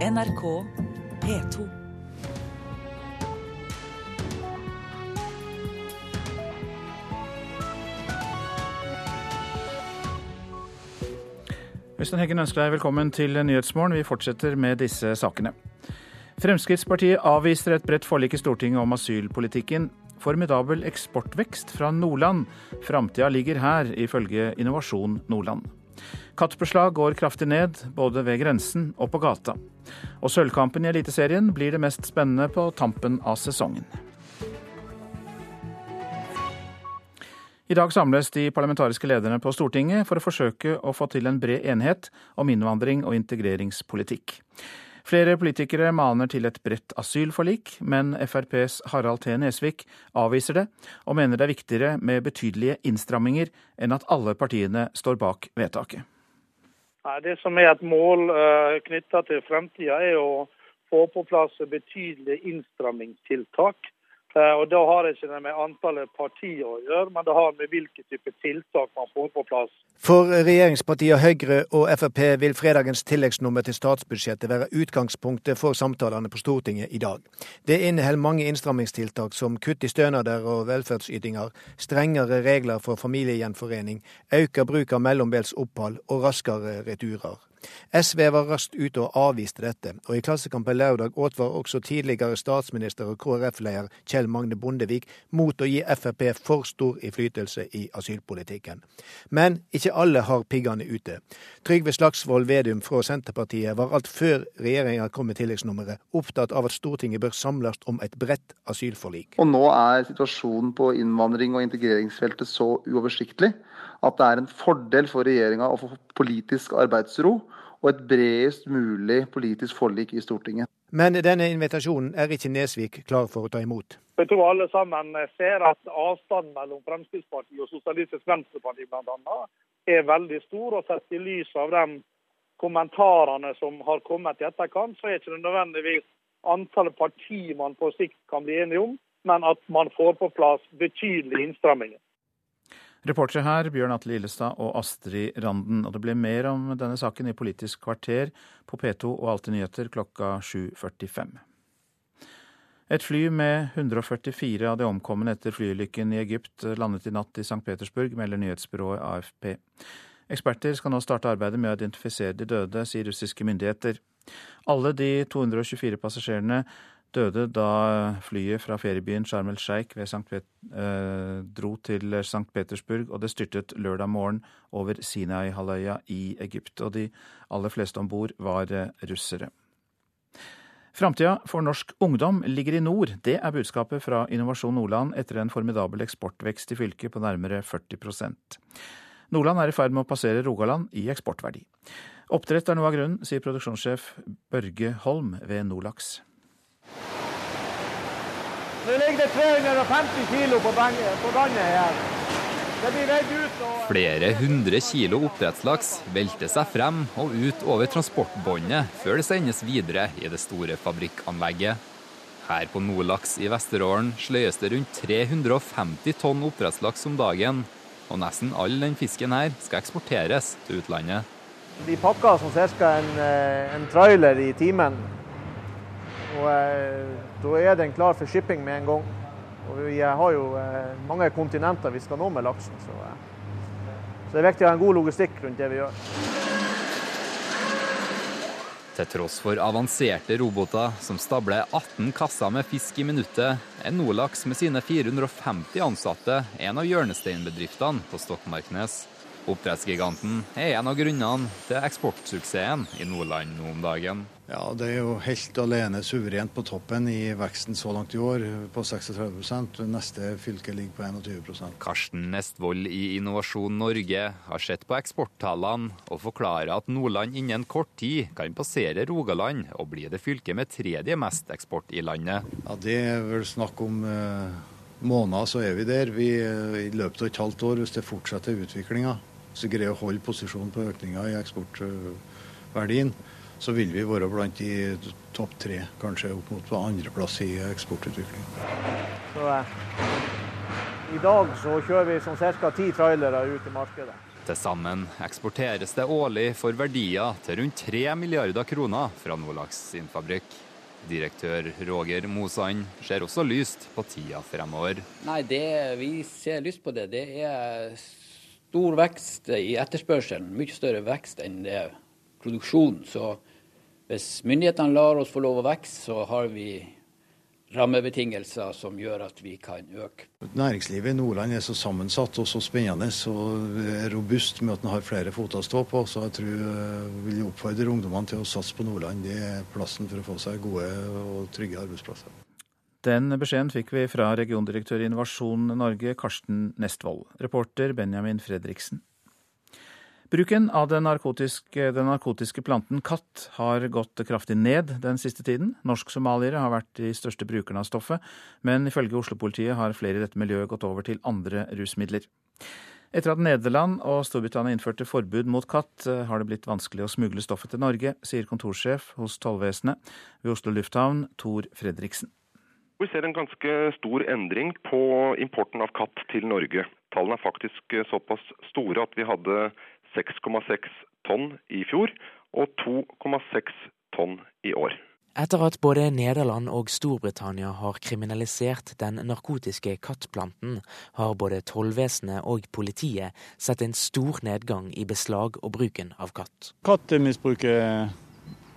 NRK P2. Øystein Heggen ønsker deg velkommen til Nyhetsmorgen. Vi fortsetter med disse sakene. Fremskrittspartiet avviser et bredt forlik i Stortinget om asylpolitikken. Formidabel eksportvekst fra Nordland. Framtida ligger her, ifølge Innovasjon Nordland. Kattbeslag går kraftig ned, både ved grensen og på gata. Og sølvkampen i Eliteserien blir det mest spennende på tampen av sesongen. I dag samles de parlamentariske lederne på Stortinget for å forsøke å få til en bred enighet om innvandring og integreringspolitikk. Flere politikere maner til et bredt asylforlik, men FrPs Harald T. Nesvik avviser det, og mener det er viktigere med betydelige innstramminger enn at alle partiene står bak vedtaket. Det som er et mål knytta til fremtida, er å få på plass betydelige innstrammingstiltak Eh, og Da har det ikke med antallet partier å gjøre, men det har med hvilke type tiltak man får på plass. For regjeringspartiene Høyre og Frp vil fredagens tilleggsnummer til statsbudsjettet være utgangspunktet for samtalene på Stortinget i dag. Det inneholder mange innstrammingstiltak som kutt i stønader og velferdsytinger, strengere regler for familiegjenforening, økt bruk av mellombels opphold og raskere returer. SV var raskt ute og avviste dette, og i Klassekampen lørdag advar også tidligere statsminister og KrF-leder Kjell Magne Bondevik mot å gi Frp for stor innflytelse i asylpolitikken. Men ikke alle har piggene ute. Trygve Slagsvold Vedum fra Senterpartiet var alt før regjeringa kom med tilleggsnummeret, opptatt av at Stortinget bør samles om et bredt asylforlik. Og nå er situasjonen på innvandring- og integreringsfeltet så uoversiktlig at det er en fordel for regjeringa å få politisk arbeidsro og et bredest mulig politisk forlik i Stortinget. Men denne invitasjonen er ikke Nesvik klar for å ta imot. Jeg tror alle sammen ser at avstanden mellom Fremskrittspartiet og Sosialistisk Venstreparti bl.a. er veldig stor. og Sett i lys av de kommentarene som har kommet i etterkant, så er ikke det nødvendigvis antallet partier man på sikt kan bli enige om, men at man får på plass betydelige innstramminger. Reportere her Bjørn Atle Illestad og Astrid Randen. Og det blir mer om denne saken i Politisk kvarter på P2 og Alltid nyheter klokka 7.45. Et fly med 144 av de omkomne etter flyulykken i Egypt landet i natt i St. Petersburg, melder nyhetsbyrået AFP. Eksperter skal nå starte arbeidet med å identifisere de døde, sier russiske myndigheter. Alle de 224 passasjerene døde da flyet fra feriebyen Sharm el Sheikh eh, dro til St. Petersburg, og det styrtet lørdag morgen over Sinai-halvøya i Egypt. Og de aller fleste om bord var eh, russere. Framtida for norsk ungdom ligger i nord. Det er budskapet fra Innovasjon Nordland etter en formidabel eksportvekst i fylket på nærmere 40 Nordland er i ferd med å passere Rogaland i eksportverdi. Oppdrett er noe av grunnen, sier produksjonssjef Børge Holm ved Nordlaks. Nå ligger det 350 kilo på vannet her. Det blir veid ut og Flere hundre kilo oppdrettslaks velter seg frem og ut over transportbåndet før det sendes videre i det store fabrikkanlegget. Her på Nordlaks i Vesterålen sløyes det rundt 350 tonn oppdrettslaks om dagen. Og nesten all den fisken her skal eksporteres til utlandet. De pakker som ca. En, eh, en trailer i timen. Og eh, Da er den klar for shipping med en gang. Og Vi har jo eh, mange kontinenter vi skal nå med laksen. Så, så det er viktig å ha en god logistikk rundt det vi gjør. Til tross for avanserte roboter som stabler 18 kasser med fisk i minuttet, er Nordlaks med sine 450 ansatte en av hjørnesteinbedriftene på Stokmarknes. Oppdrettsgiganten er en av grunnene til eksportsuksessen i Nordland nå om dagen. Ja, Det er jo helt alene suverent på toppen i veksten så langt i år, på 36 Neste fylke ligger på 21 Karsten Nestvold i Innovasjon Norge har sett på eksporttallene og forklarer at Nordland innen kort tid kan passere Rogaland og bli det fylket med tredje mest eksport i landet. Ja, Det er vel snakk om eh, måneder, så er vi der. Vi, eh, I løpet av et halvt år, hvis det fortsetter utviklinga, så greier vi å holde posisjonen på økninga i eksportverdien, så vil vi være blant de topp tre, kanskje opp mot andreplass i eksportutvikling. Så eh, I dag så kjører vi sånn ca. ti trailere ut i markedet. Til sammen eksporteres det årlig for verdier til rundt 3 milliarder kroner fra Nordlaks sin fabrikk. Direktør Roger Mosand ser også lyst på tida fremover. Nei, det, Vi ser lyst på det. Det er stor vekst i etterspørselen. Mye større vekst enn det er produksjonen. Så hvis myndighetene lar oss få lov å vokse, så har vi rammebetingelser som gjør at vi kan øke. Næringslivet i Nordland er så sammensatt og så spennende og robust med at en har flere fot å stå på. Så jeg tror jeg vil oppfordre ungdommene til å satse på Nordland. Det er plassen for å få seg gode og trygge arbeidsplasser. Den beskjeden fikk vi fra regiondirektør i Innovasjon Norge, Karsten Nestvold. Reporter Benjamin Fredriksen. Bruken av den narkotiske, den narkotiske, planten katt har gått kraftig ned den siste tiden. Norsk-somaliere har vært de største brukerne av stoffet, men ifølge Oslo-politiet har flere i dette miljøet gått over til andre rusmidler. Etter at Nederland og Storbritannia innførte forbud mot katt, har det blitt vanskelig å smugle stoffet til Norge, sier kontorsjef hos tollvesenet ved Oslo lufthavn, Tor Fredriksen. Vi ser en ganske stor endring på importen av katt til Norge. Tallene er faktisk såpass store at vi hadde 6,6 tonn i fjor og 2,6 tonn i år. Etter at både Nederland og Storbritannia har kriminalisert den narkotiske kattplanten, har både tollvesenet og politiet sett en stor nedgang i beslag og bruken av katt. Kattemisbruket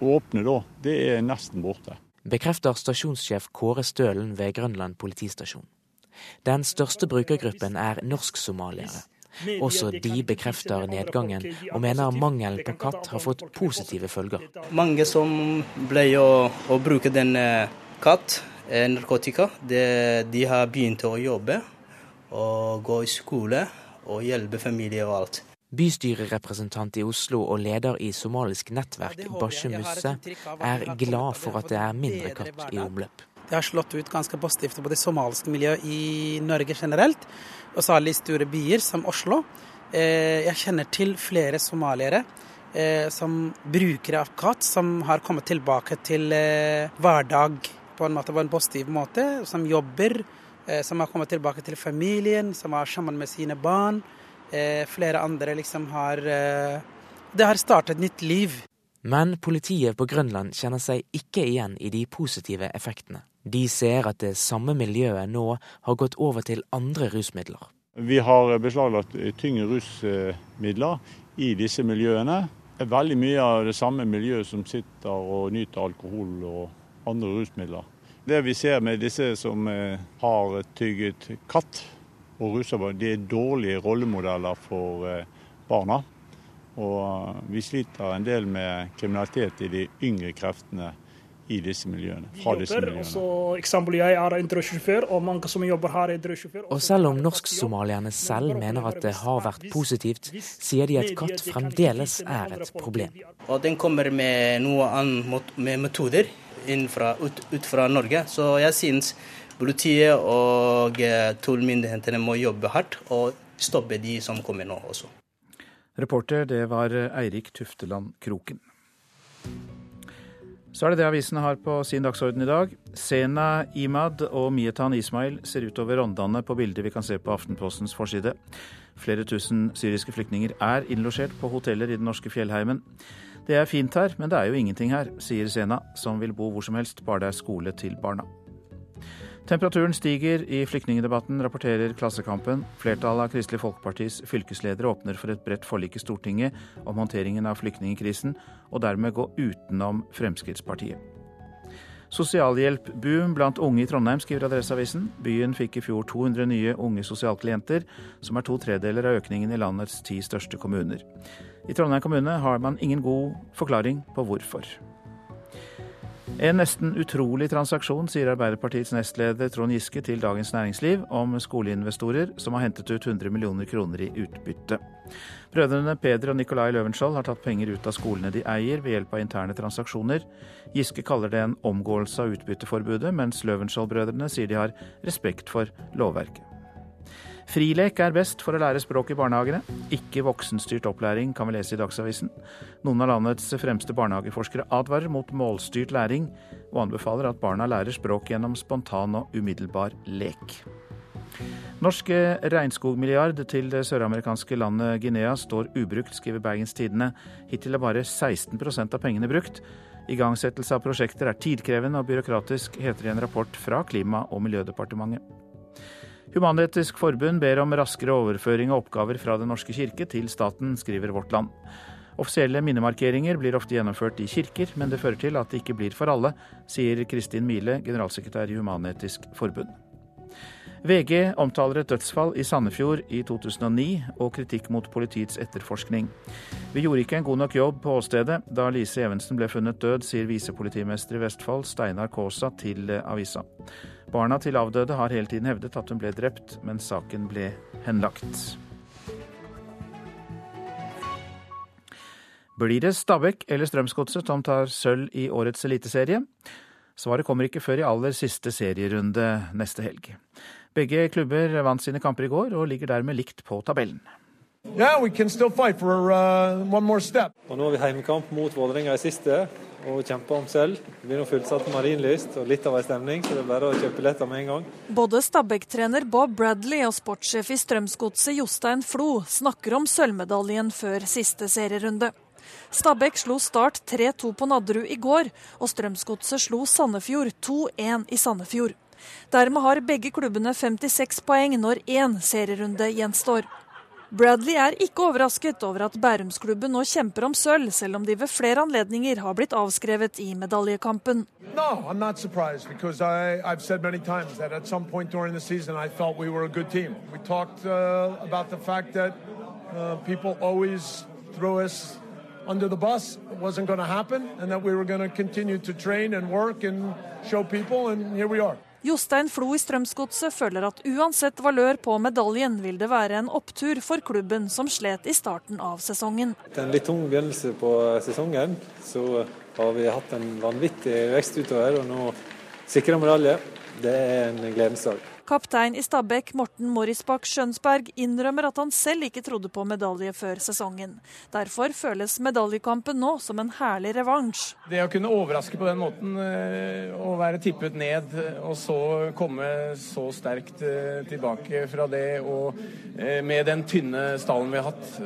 åpne da, det er nesten borte. Bekrefter stasjonssjef Kåre Stølen ved Grønland politistasjon. Den største brukergruppen er norsk-somaliere. Også de bekrefter nedgangen, og mener mangelen på katt har fått positive følger. Mange som ble å, å bruke den katt, narkotika, det, de har begynt å jobbe og gå i skole og hjelpe familie og alt. Bystyrerepresentant i Oslo og leder i somalisk nettverk, Bashe Musse, er glad for at det er mindre katt i omløp. Det har slått ut ganske positivt på det somaliske miljøet i Norge generelt og særlig i store byer som Oslo. Eh, jeg kjenner til flere somaliere eh, som brukere av katt, som har kommet tilbake til eh, hverdag på en måte på en positiv måte, som jobber, som har kommet tilbake til familien, som er sammen med sine barn. Flere andre liksom har Det har startet et nytt liv. Men politiet på Grønland kjenner seg ikke igjen i de positive effektene. De ser at det samme miljøet nå har gått over til andre rusmidler. Vi har beslaglagt tyngre rusmidler i disse miljøene. Er veldig mye av det samme miljøet som sitter og nyter alkohol og andre rusmidler. Det vi ser med disse som eh, har tygget katt og ruser det de er dårlige rollemodeller for eh, barna. Og eh, vi sliter en del med kriminalitet i de yngre kreftene i disse miljøene. Fra disse miljøene. Så, eksempel, jeg en drosjesjåfør, og selv om norsk-somalierne selv mener at det har vært positivt, sier de at katt fremdeles er et problem. Og den kommer med noe annet med metoder fra, ut, ut, fra Norge, så jeg synes politiet og eh, tollmyndighetene må jobbe hardt og stoppe de som kommer nå også. Reporter det var Eirik Tufteland Kroken. Så er det det avisene har på sin dagsorden i dag. Sena Imad og Mietan Ismail ser utover Rondane på bilder vi kan se på Aftenpostens forside. Flere tusen syriske flyktninger er innlosjert på hoteller i den norske fjellheimen. Det er fint her, men det er jo ingenting her, sier Sena, som vil bo hvor som helst, bare det er skole til barna. Temperaturen stiger i flyktningdebatten, rapporterer Klassekampen. Flertallet av Kristelig Folkepartis fylkesledere åpner for et bredt forlik i Stortinget om håndteringen av flyktningkrisen, og dermed gå utenom Fremskrittspartiet. Sosialhjelpboom blant unge i Trondheim, skriver Adresseavisen. Byen fikk i fjor 200 nye unge sosialklienter, som er to tredeler av økningen i landets ti største kommuner. I Trondheim kommune har man ingen god forklaring på hvorfor. En nesten utrolig transaksjon, sier Arbeiderpartiets nestleder Trond Giske til Dagens Næringsliv om skoleinvestorer som har hentet ut 100 millioner kroner i utbytte. Brødrene Peder og Nicolai Løvenskiold har tatt penger ut av skolene de eier ved hjelp av interne transaksjoner. Giske kaller det en omgåelse av utbytteforbudet, mens Løvenskiold-brødrene sier de har respekt for lovverket. Frilek er best for å lære språk i barnehagene. Ikke voksenstyrt opplæring, kan vi lese i Dagsavisen. Noen av landets fremste barnehageforskere advarer mot målstyrt læring, og anbefaler at barna lærer språk gjennom spontan og umiddelbar lek. Norske regnskogmilliard til det søramerikanske landet Guinea står ubrukt, skriver Bergens Tidende. Hittil er bare 16% av pengene brukt. Igangsettelse av prosjekter er tidkrevende og byråkratisk, heter det i en rapport fra Klima- og miljødepartementet. Human-Etisk Forbund ber om raskere overføring av oppgaver fra Den norske kirke til staten, skriver Vårt Land. Offisielle minnemarkeringer blir ofte gjennomført i kirker, men det fører til at det ikke blir for alle, sier Kristin Mile, generalsekretær i Human-Etisk Forbund. VG omtaler et dødsfall i Sandefjord i 2009 og kritikk mot politiets etterforskning. Vi gjorde ikke en god nok jobb på åstedet da Lise Evensen ble funnet død, sier visepolitimester i Vestfold Steinar Kaasa til avisa. Barna til avdøde har hele tiden hevdet at hun ble drept, men saken ble henlagt. Blir det Stabæk eller Strømsgodset som tar sølv i årets eliteserie? Svaret kommer ikke før i aller siste serierunde neste helg. Begge klubber vant sine kamper i går og ligger dermed likt på tabellen. Yeah, for, uh, og nå har vi heimekamp mot Vålerenga i siste og kjemper om sølv. Det blir nå fullsatt Marienlyst og litt av ei stemning, så det er bare å kjøpe billetter med en gang. Både Stabæk-trener Bob Bradley og sportssjef i Strømsgodset Jostein Flo snakker om sølvmedaljen før siste serierunde. Stabæk slo Start 3-2 på Nadderud i går, og Strømsgodset slo Sandefjord 2-1 i Sandefjord. Dermed har begge klubbene 56 poeng når én serierunde gjenstår. Bradley er ikke overrasket over at Bærumsklubben nå kjemper om sølv, selv om de ved flere anledninger har blitt avskrevet i medaljekampen. No, I'm not surprised because I, I've said many times that at some point during the season I felt team. We talked uh, about the fact that uh, people under the bus. It wasn't going to happen, and that we were going to continue to train and work and show people, and here we are. Jostein Flo i Strømsgodset føler at uansett valør på medaljen, vil det være en opptur for klubben som slet i starten av sesongen. En litt tung begynnelse på sesongen. Så har vi hatt en vanvittig vekst utover, og nå sikrer medalje. Det er en gledens dag. Kaptein i Stabæk, Morten Morrisbakk Skjønsberg, innrømmer at han selv ikke trodde på medalje før sesongen. Derfor føles medaljekampen nå som en herlig revansj. Det å kunne overraske på den måten, å eh, være tippet ned og så komme så sterkt eh, tilbake fra det, og eh, med den tynne stallen vi har hatt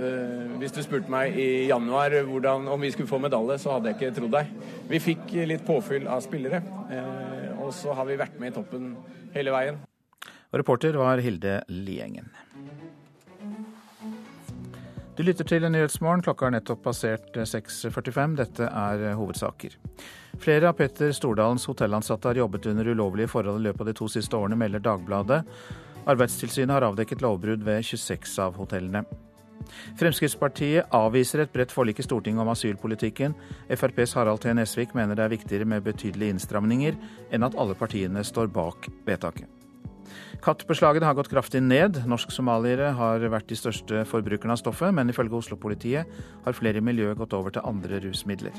Hvis du spurte meg i januar hvordan, om vi skulle få medalje, så hadde jeg ikke trodd deg. Vi fikk litt påfyll av spillere, og så har vi vært med i toppen hele veien. Reporter var Hilde Liengen. Du lytter til Nyhetsmorgen. Klokka er nettopp passert 6.45. Dette er hovedsaker. Flere av Petter Stordalens hotellansatte har jobbet under ulovlige forhold i løpet av de to siste årene, melder Dagbladet. Arbeidstilsynet har avdekket lovbrudd ved 26 av hotellene. Fremskrittspartiet avviser et bredt forlik i Stortinget om asylpolitikken. FrPs Harald T. Nesvik mener det er viktigere med betydelige innstramninger enn at alle partiene står bak vedtaket. Kattbeslagene har gått kraftig ned. Norsk-somaliere har vært de største forbrukerne av stoffet, men ifølge Oslo-politiet har flere i miljøet gått over til andre rusmidler.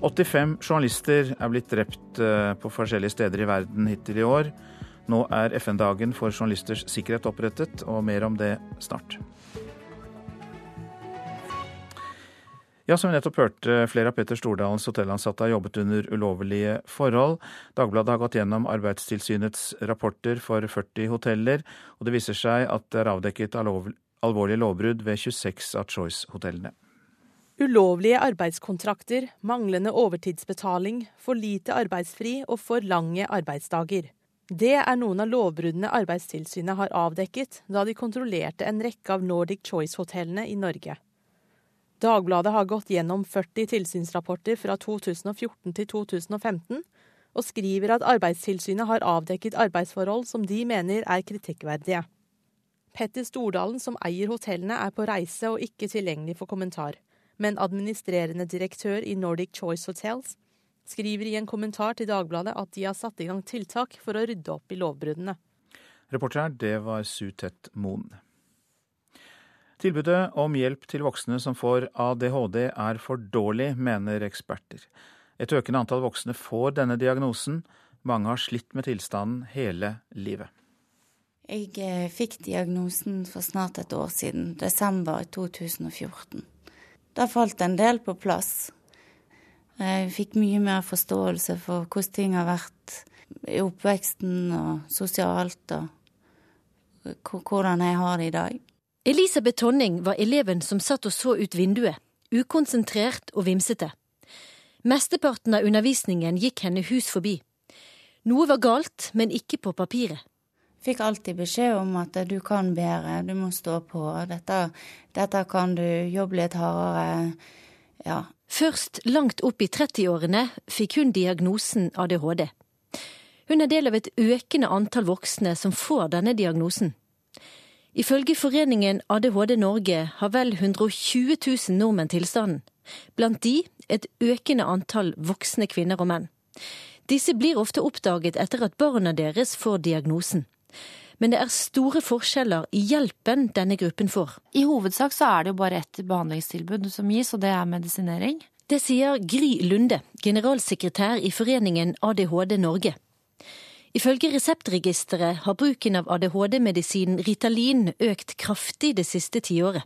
85 journalister er blitt drept eh, på forskjellige steder i verden hittil i år. Nå er FN-dagen for journalisters sikkerhet opprettet, og mer om det snart. Ja, som vi nettopp hørte, flere av Petter Stordalens hotellansatte har jobbet under ulovlige forhold. Dagbladet har gått gjennom Arbeidstilsynets rapporter for 40 hoteller, og det viser seg at det er avdekket alvorlige lovbrudd ved 26 av Choice-hotellene. Ulovlige arbeidskontrakter, manglende overtidsbetaling, for lite arbeidsfri og for lange arbeidsdager. Det er noen av lovbruddene Arbeidstilsynet har avdekket da de kontrollerte en rekke av Nordic Choice-hotellene i Norge. Dagbladet har gått gjennom 40 tilsynsrapporter fra 2014 til 2015, og skriver at Arbeidstilsynet har avdekket arbeidsforhold som de mener er kritikkverdige. Petter Stordalen, som eier hotellene, er på reise og ikke tilgjengelig for kommentar, men administrerende direktør i Nordic Choice Hotels skriver i en kommentar til Dagbladet at de har satt i gang tiltak for å rydde opp i lovbruddene. Reporter det var Sutet Moen. Tilbudet om hjelp til voksne som får ADHD er for dårlig, mener eksperter. Et økende antall voksne får denne diagnosen. Mange har slitt med tilstanden hele livet. Jeg eh, fikk diagnosen for snart et år siden, desember 2014. Da falt en del på plass. Jeg fikk mye mer forståelse for hvordan ting har vært i oppveksten og sosialt. og hvordan jeg har det i dag. Elisabeth Tonning var eleven som satt og så ut vinduet, ukonsentrert og vimsete. Mesteparten av undervisningen gikk henne hus forbi. Noe var galt, men ikke på papiret. Fikk alltid beskjed om at du kan bedre, du må stå på. Dette, dette kan du jobbe litt hardere. Ja. Først langt opp i 30-årene fikk hun diagnosen ADHD. Hun er del av et økende antall voksne som får denne diagnosen. Ifølge foreningen ADHD Norge har vel 120 000 nordmenn tilstanden. Blant de et økende antall voksne kvinner og menn. Disse blir ofte oppdaget etter at barna deres får diagnosen. Men det er store forskjeller i hjelpen denne gruppen får. I hovedsak så er det jo bare ett behandlingstilbud som gis, og det er medisinering. Det sier Gry Lunde, generalsekretær i foreningen ADHD Norge. Ifølge Reseptregisteret har bruken av ADHD-medisinen Ritalin økt kraftig det siste tiåret.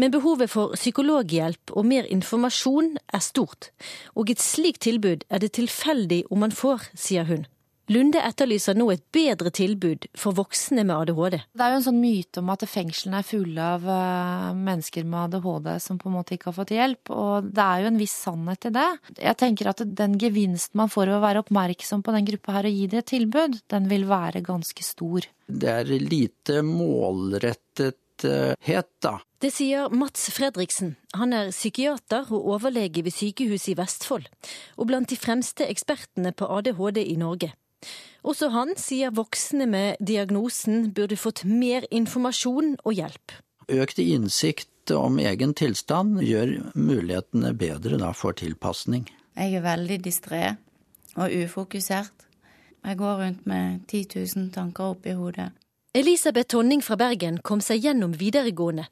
Men behovet for psykologhjelp og mer informasjon er stort, og et slikt tilbud er det tilfeldig om man får, sier hun. Lunde etterlyser nå et bedre tilbud for voksne med ADHD. Det er jo en sånn myte om at fengslene er fulle av uh, mennesker med ADHD som på en måte ikke har fått hjelp, og det er jo en viss sannhet i det. Jeg tenker at den gevinsten man får ved å være oppmerksom på den gruppa her og gi dem et tilbud, den vil være ganske stor. Det er lite målrettet da. Det sier Mats Fredriksen. Han er psykiater og overlege ved sykehuset i Vestfold, og blant de fremste ekspertene på ADHD i Norge. Også han sier voksne med diagnosen burde fått mer informasjon og hjelp. Økt innsikt om egen tilstand gjør mulighetene bedre da for tilpasning. Jeg er veldig distré og ufokusert. Jeg går rundt med 10 000 tanker oppi hodet. Elisabeth Tonning fra Bergen kom seg gjennom videregående,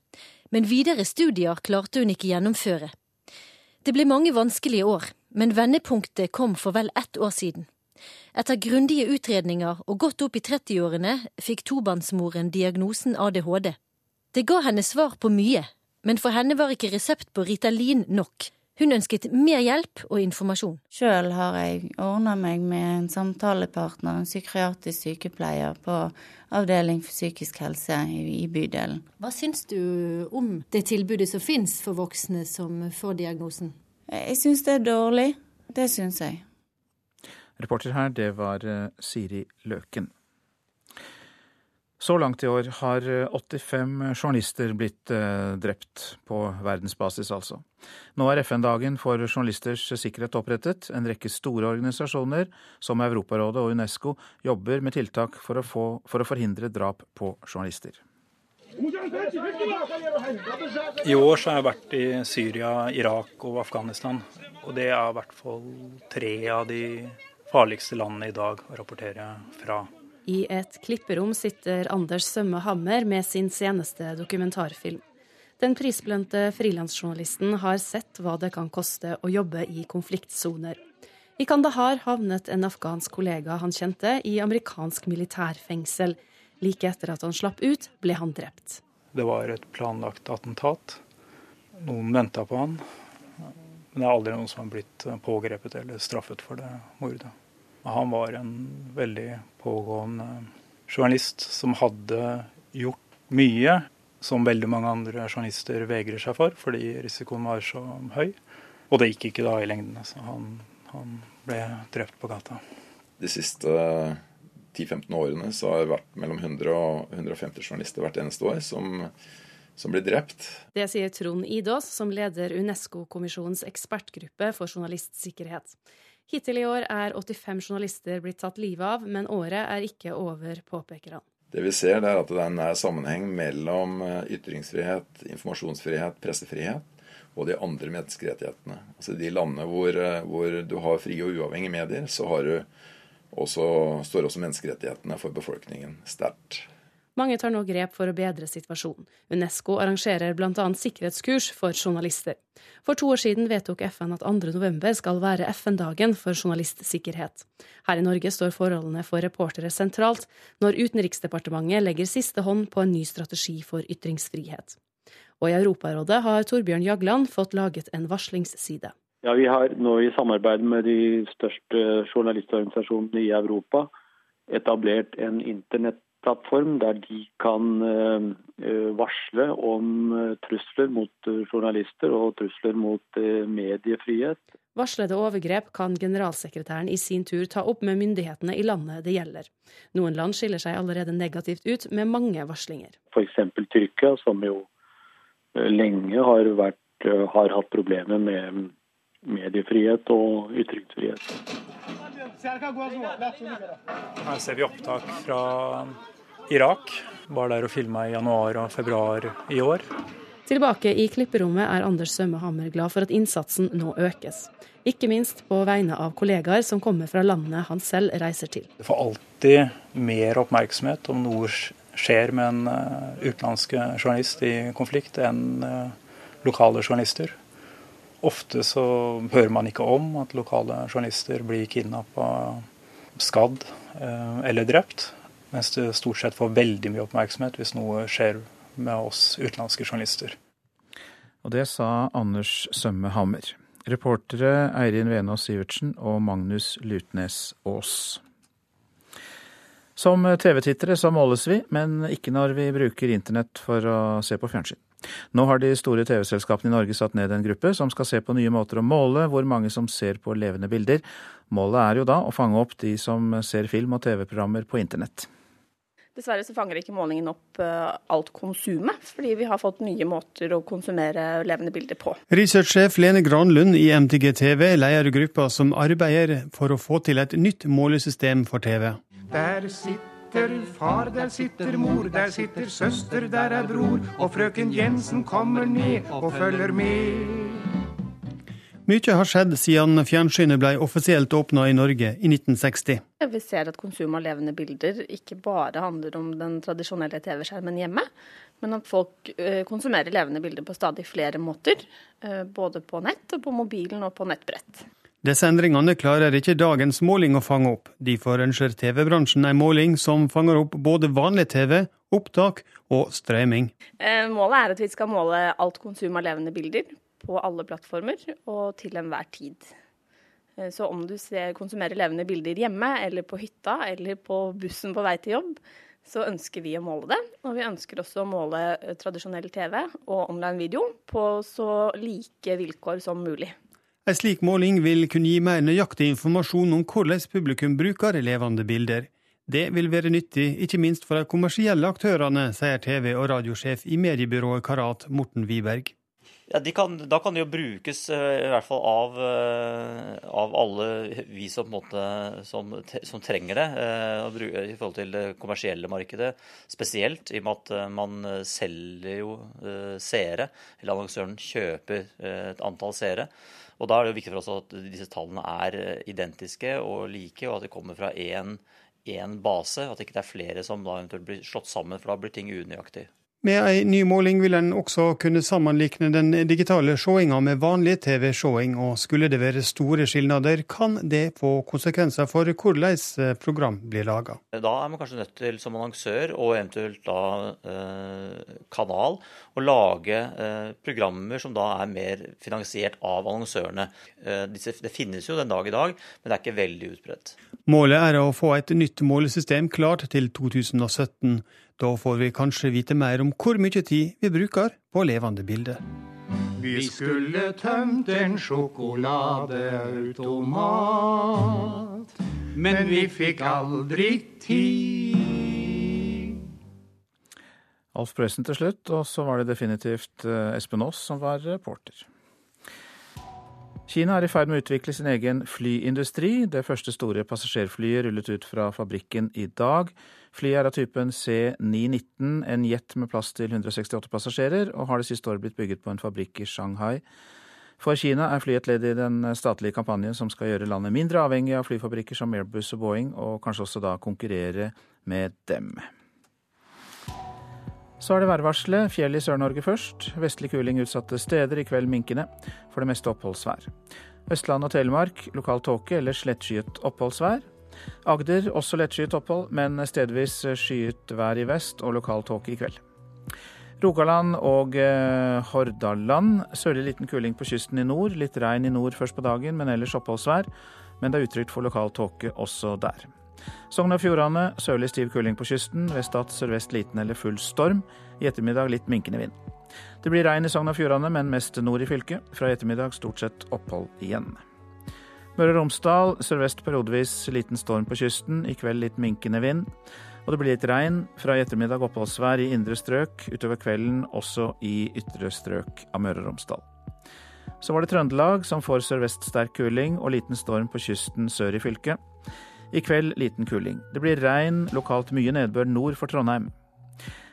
men videre studier klarte hun ikke gjennomføre. Det ble mange vanskelige år, men vendepunktet kom for vel ett år siden. Etter grundige utredninger og godt opp i 30-årene fikk tobarnsmoren diagnosen ADHD. Det ga henne svar på mye, men for henne var ikke resept på Ritalin nok. Hun ønsket mer hjelp og informasjon. Sjøl har jeg ordna meg med en samtalepartner, en psykiatrisk sykepleier på avdeling for psykisk helse i, bydelen. Hva syns du om det tilbudet som finnes for voksne som får diagnosen? Jeg syns det er dårlig. Det syns jeg. Reporter her, det var eh, Siri Løken. Så langt i år har 85 eh, journalister blitt eh, drept, på verdensbasis altså. Nå er FN-dagen for journalisters sikkerhet opprettet. En rekke store organisasjoner, som Europarådet og Unesco, jobber med tiltak for å, få, for å forhindre drap på journalister. I år så har jeg vært i Syria, Irak og Afghanistan. Og det er i hvert fall tre av de farligste landene i dag å rapportere fra. I et klipperom sitter Anders Sømme Hammer med sin seneste dokumentarfilm. Den prisbelønte frilansjournalisten har sett hva det kan koste å jobbe i konfliktsoner. I Kandahar havnet en afghansk kollega han kjente, i amerikansk militærfengsel. Like etter at han slapp ut, ble han drept. Det var et planlagt attentat. Noen venta på han. Men det er aldri noen som har blitt eh, pågrepet eller straffet for det mordet. Han var en veldig pågående journalist som hadde gjort mye som veldig mange andre journalister vegrer seg for, fordi risikoen var så høy. Og det gikk ikke da i lengden. Så han, han ble drept på gata. De siste 10-15 årene så har det vært mellom 100 og 150 journalister hvert eneste år som som blir drept. Det sier Trond Idås, som leder Unesco-kommisjonens ekspertgruppe for journalistsikkerhet. Hittil i år er 85 journalister blitt tatt livet av, men året er ikke over, påpeker han. Det vi ser, er at det er en nær sammenheng mellom eh, ytringsfrihet, informasjonsfrihet, pressefrihet og de andre menneskerettighetene. Altså De landene hvor, eh, hvor du har frie og uavhengige medier, så du også, står også menneskerettighetene for befolkningen sterkt. Mange tar nå grep for å bedre situasjonen. Unesco arrangerer bl.a. sikkerhetskurs for journalister. For to år siden vedtok FN at 2.11 skal være FN-dagen for journalistsikkerhet. Her i Norge står forholdene for reportere sentralt, når Utenriksdepartementet legger siste hånd på en ny strategi for ytringsfrihet. Og i Europarådet har Torbjørn Jagland fått laget en varslingsside. Ja, Vi har nå i samarbeid med de største journalistorganisasjonene i Europa etablert en internett plattform der de kan varsle om trusler mot journalister og trusler mot mediefrihet. Varslede overgrep kan generalsekretæren i sin tur ta opp med myndighetene i landet det gjelder. Noen land skiller seg allerede negativt ut med mange varslinger. F.eks. Tyrkia, som jo lenge har, vært, har hatt problemer med mediefrihet og ytringsfrihet. Her ser vi opptak fra Irak. Var der og filma i januar og februar i år. Tilbake i klipperommet er Anders Sømme Hammer glad for at innsatsen nå økes. Ikke minst på vegne av kollegaer som kommer fra landene han selv reiser til. Det får alltid mer oppmerksomhet om noe skjer med en eh, utenlandsk journalist i konflikt enn eh, lokale journalister. Ofte så hører man ikke om at lokale journalister blir kidnappa, skadd eh, eller drept. Mens det stort sett får veldig mye oppmerksomhet hvis noe skjer med oss utenlandske journalister. Og det sa Anders Sømme Hammer. Reportere Eirin Venås Sivertsen og Magnus Lutnes Aas. Som TV-tittere så måles vi, men ikke når vi bruker internett for å se på fjernsyn. Nå har de store TV-selskapene i Norge satt ned en gruppe som skal se på nye måter å måle hvor mange som ser på levende bilder. Målet er jo da å fange opp de som ser film og TV-programmer på internett. Dessverre så fanger ikke målingen opp eh, alt konsumet, fordi vi har fått nye måter å konsumere levende bilder på. Researchsjef Lene Granlund i MTG TV leder gruppa som arbeider for å få til et nytt målesystem for TV. Der sitter sitter far, der sitter mor, der sitter søster, der er bror. Og frøken Jensen kommer ned og følger med. Mye har skjedd siden fjernsynet ble offisielt åpna i Norge i 1960. Vi ser at konsum av levende bilder ikke bare handler om den tradisjonelle TV-skjermen hjemme, men at folk eh, konsumerer levende bilder på stadig flere måter. Eh, både på nett, og på mobilen og på nettbrett. Disse endringene klarer ikke dagens måling å fange opp. Derfor ønsker TV-bransjen en måling som fanger opp både vanlig TV, opptak og strømming. Eh, målet er at vi skal måle alt konsum av levende bilder på alle plattformer og til enhver tid. Eh, så om du ser, konsumerer levende bilder hjemme eller på hytta eller på bussen på vei til jobb, så ønsker vi å måle det. Og vi ønsker også å måle eh, tradisjonell TV og online video på så like vilkår som mulig. En slik måling vil kunne gi mer nøyaktig informasjon om hvordan publikum bruker levende bilder. Det vil være nyttig, ikke minst for de kommersielle aktørene, sier TV- og radiosjef i mediebyrået Karat, Morten Wiberg. Ja, kan, da kan det jo brukes eh, i hvert fall av, eh, av alle vi som, måte, som, som trenger det. Eh, I forhold til det kommersielle markedet spesielt, i og med at man selger jo seere. Eller annonsøren kjøper et antall seere. Og Da er det jo viktig for oss at disse tallene er eh, identiske og like, og at de kommer fra én base. At det ikke er flere som da eventuelt blir slått sammen, for da blir ting unøyaktig. Med ei ny måling vil en også kunne sammenlikne den digitale seeinga med vanlig TV-seing, og skulle det være store skilnader, kan det få konsekvenser for hvordan program blir laga. Da er man kanskje nødt til som annonsør og eventuelt da eh, kanal å lage eh, programmer som da er mer finansiert av annonsørene. Eh, det finnes jo den dag i dag, men det er ikke veldig utbredt. Målet er å få et nytt målesystem klart til 2017. Da får vi kanskje vite mer om hvor mye tid vi bruker på levende bilder. Vi skulle tømt en sjokoladeautomat, men vi fikk aldri tid. Alf Prøysen til slutt, og så var det definitivt eh, Espen Aas som var reporter. Kina er i ferd med å utvikle sin egen flyindustri. Det første store passasjerflyet rullet ut fra fabrikken i dag. Flyet er av typen C919, en jet med plass til 168 passasjerer, og har det siste året blitt bygget på en fabrikk i Shanghai. For Kina er flyet et ledd i den statlige kampanjen som skal gjøre landet mindre avhengig av flyfabrikker som Airbus og Boeing, og kanskje også da konkurrere med dem. Så er det værvarselet. Fjell i Sør-Norge først. Vestlig kuling utsatte steder, i kveld minkende. For det meste oppholdsvær. Østland og Telemark lokal tåke eller slettskyet oppholdsvær. Agder også lettskyet opphold, men stedvis skyet vær i vest og lokal tåke i kveld. Rogaland og eh, Hordaland. Sørlig liten kuling på kysten i nord. Litt regn i nord først på dagen, men ellers oppholdsvær. Men det er utrygt for lokal tåke også der. Sogn og Fjordane sørlig stiv kuling på kysten. Ved Stad sørvest liten eller full storm. I ettermiddag litt minkende vind. Det blir regn i Sogn og Fjordane, men mest nord i fylket. Fra i ettermiddag stort sett opphold igjen. Møre og Romsdal sørvest periodevis liten storm på kysten. I kveld litt minkende vind. Og det blir litt regn. Fra i ettermiddag oppholdsvær i indre strøk. Utover kvelden også i ytre strøk av Møre og Romsdal. Så var det Trøndelag, som får sørvest sterk kuling og liten storm på kysten sør i fylket. I kveld liten kuling. Det blir regn, lokalt mye nedbør nord for Trondheim.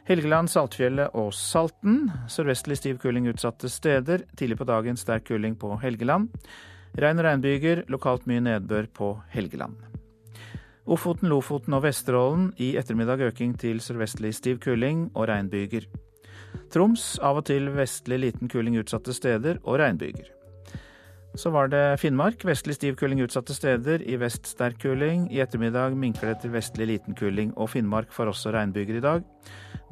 Helgeland, Saltfjellet og Salten. Sørvestlig stiv kuling utsatte steder. Tidlig på dagen sterk kuling på Helgeland. Regn og regnbyger, lokalt mye nedbør på Helgeland. Ofoten, Lofoten og Vesterålen i ettermiddag øking til sørvestlig stiv kuling og regnbyger. Troms av og til vestlig liten kuling utsatte steder og regnbyger. Så var det Finnmark. Vestlig stiv kuling utsatte steder. I vest sterk kuling. I ettermiddag minker det til vestlig liten kuling, og Finnmark får også regnbyger i dag.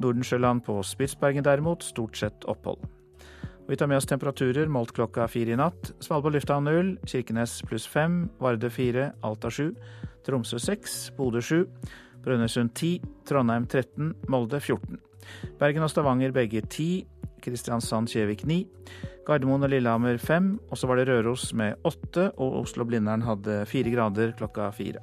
Nordensjøland på Spitsbergen derimot, stort sett opphold. Vi tar med oss temperaturer målt klokka fire i natt. Svalbard lufthavn null, Kirkenes pluss fem, Varde fire, Alta sju, Tromsø seks, Bodø sju, Brønnøysund ti, Trondheim 13, Molde 14. Bergen og Stavanger begge ti, Kristiansand-Kjevik ni. Gardermoen og Lillehammer fem, og så var det Røros med åtte, og Oslo-Blindern hadde fire grader klokka fire.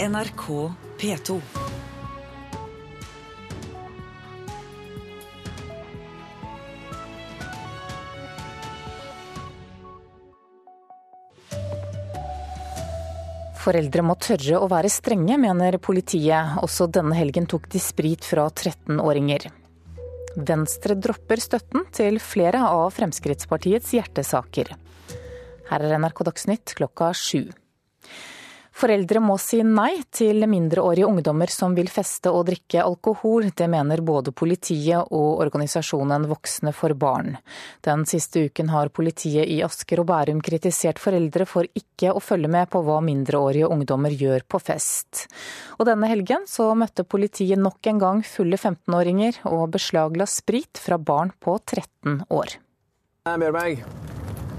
NRK P2. Foreldre må tørre å være strenge, mener politiet. Også denne helgen tok de sprit fra 13-åringer. Venstre dropper støtten til flere av Fremskrittspartiets hjertesaker. Her er NRK Dagsnytt klokka sju. Foreldre må si nei til mindreårige ungdommer som vil feste og drikke alkohol. Det mener både politiet og organisasjonen Voksne for barn. Den siste uken har politiet i Asker og Bærum kritisert foreldre for ikke å følge med på hva mindreårige ungdommer gjør på fest. Og denne helgen så møtte politiet nok en gang fulle 15-åringer og beslagla sprit fra barn på 13 år. Bjørberg,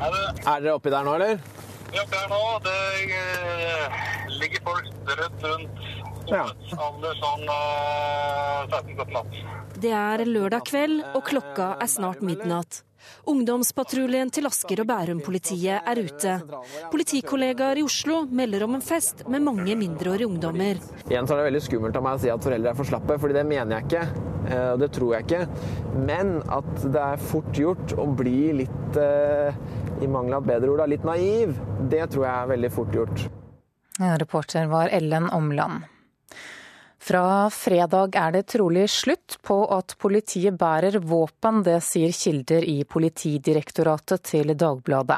er dere oppi der nå, eller? Vi er oppe her nå. Det eh, ligger folk rødt rundt. Ja. Sånn 16-17 Det er lørdag kveld, og klokka er snart midnatt. Ungdomspatruljen til Asker og Bærum-politiet er ute. Politikollegaer i Oslo melder om en fest med mange mindreårige ungdommer. Igjen så er det veldig skummelt av meg å si at foreldre er for slappe, fordi det mener jeg ikke. eh, Og det tror jeg ikke. Men at det er fort gjort å bli litt, eh, i mangel av bedre ord, litt naiv, det tror jeg er veldig fort gjort. Ja, reporter var Ellen Omland. Fra fredag er det trolig slutt på at politiet bærer våpen, det sier kilder i Politidirektoratet til Dagbladet.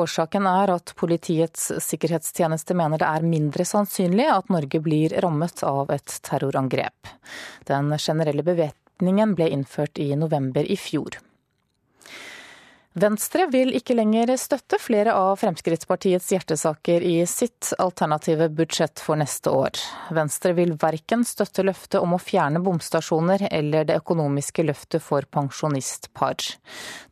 Årsaken er at Politiets sikkerhetstjeneste mener det er mindre sannsynlig at Norge blir rammet av et terrorangrep. Den generelle bevæpningen ble innført i november i fjor. Venstre vil ikke lenger støtte flere av Fremskrittspartiets hjertesaker i sitt alternative budsjett for neste år. Venstre vil verken støtte løftet om å fjerne bomstasjoner eller det økonomiske løftet for pensjonistpar.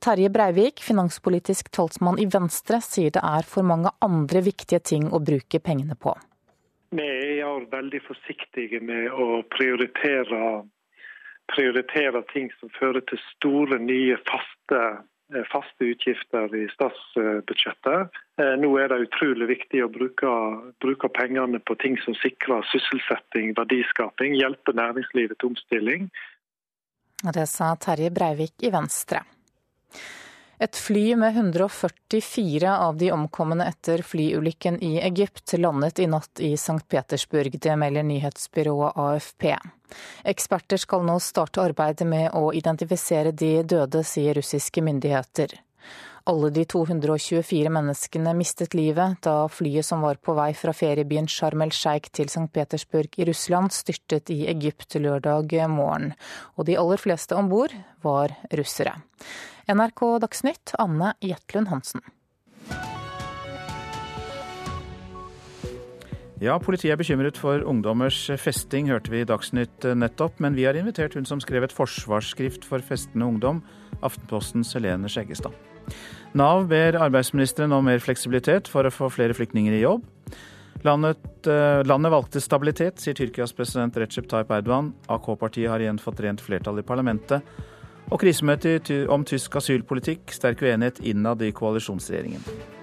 Terje Breivik, finanspolitisk talsmann i Venstre, sier det er for mange andre viktige ting å bruke pengene på. Vi er veldig forsiktige med å prioritere, prioritere ting som fører til store, nye, faste faste utgifter i statsbudsjettet. Eh, Nå er det utrolig viktig å bruke, bruke pengene på ting som sikrer sysselsetting, verdiskaping, hjelpe næringslivet til omstilling. Det sa Terje Breivik i Venstre. Et fly med 144 av de omkomne etter flyulykken i Egypt landet i natt i St. Petersburg. Det melder nyhetsbyrået AFP. Eksperter skal nå starte arbeidet med å identifisere de døde, sier russiske myndigheter. Alle de 224 menneskene mistet livet da flyet som var på vei fra feriebyen Sharm el Sheikh til St. Petersburg i Russland styrtet i Egypt lørdag morgen. Og de aller fleste om bord var russere. NRK Dagsnytt, Anne Jetlund Hansen. Ja, politiet er bekymret for ungdommers festing, hørte vi i Dagsnytt nettopp. Men vi har invitert hun som skrev et forsvarsskrift for festende ungdom, Aftenpostens Helene Skjeggestad. Nav ber arbeidsministeren om mer fleksibilitet for å få flere flyktninger i jobb. Landet, eh, landet, valgte stabilitet, sier Tyrkias president Recep Tayyip Erdogan. AK-partiet har igjen fått rent flertall i parlamentet. Og krisemøte om tysk asylpolitikk, sterk uenighet innad i koalisjonsregjeringen.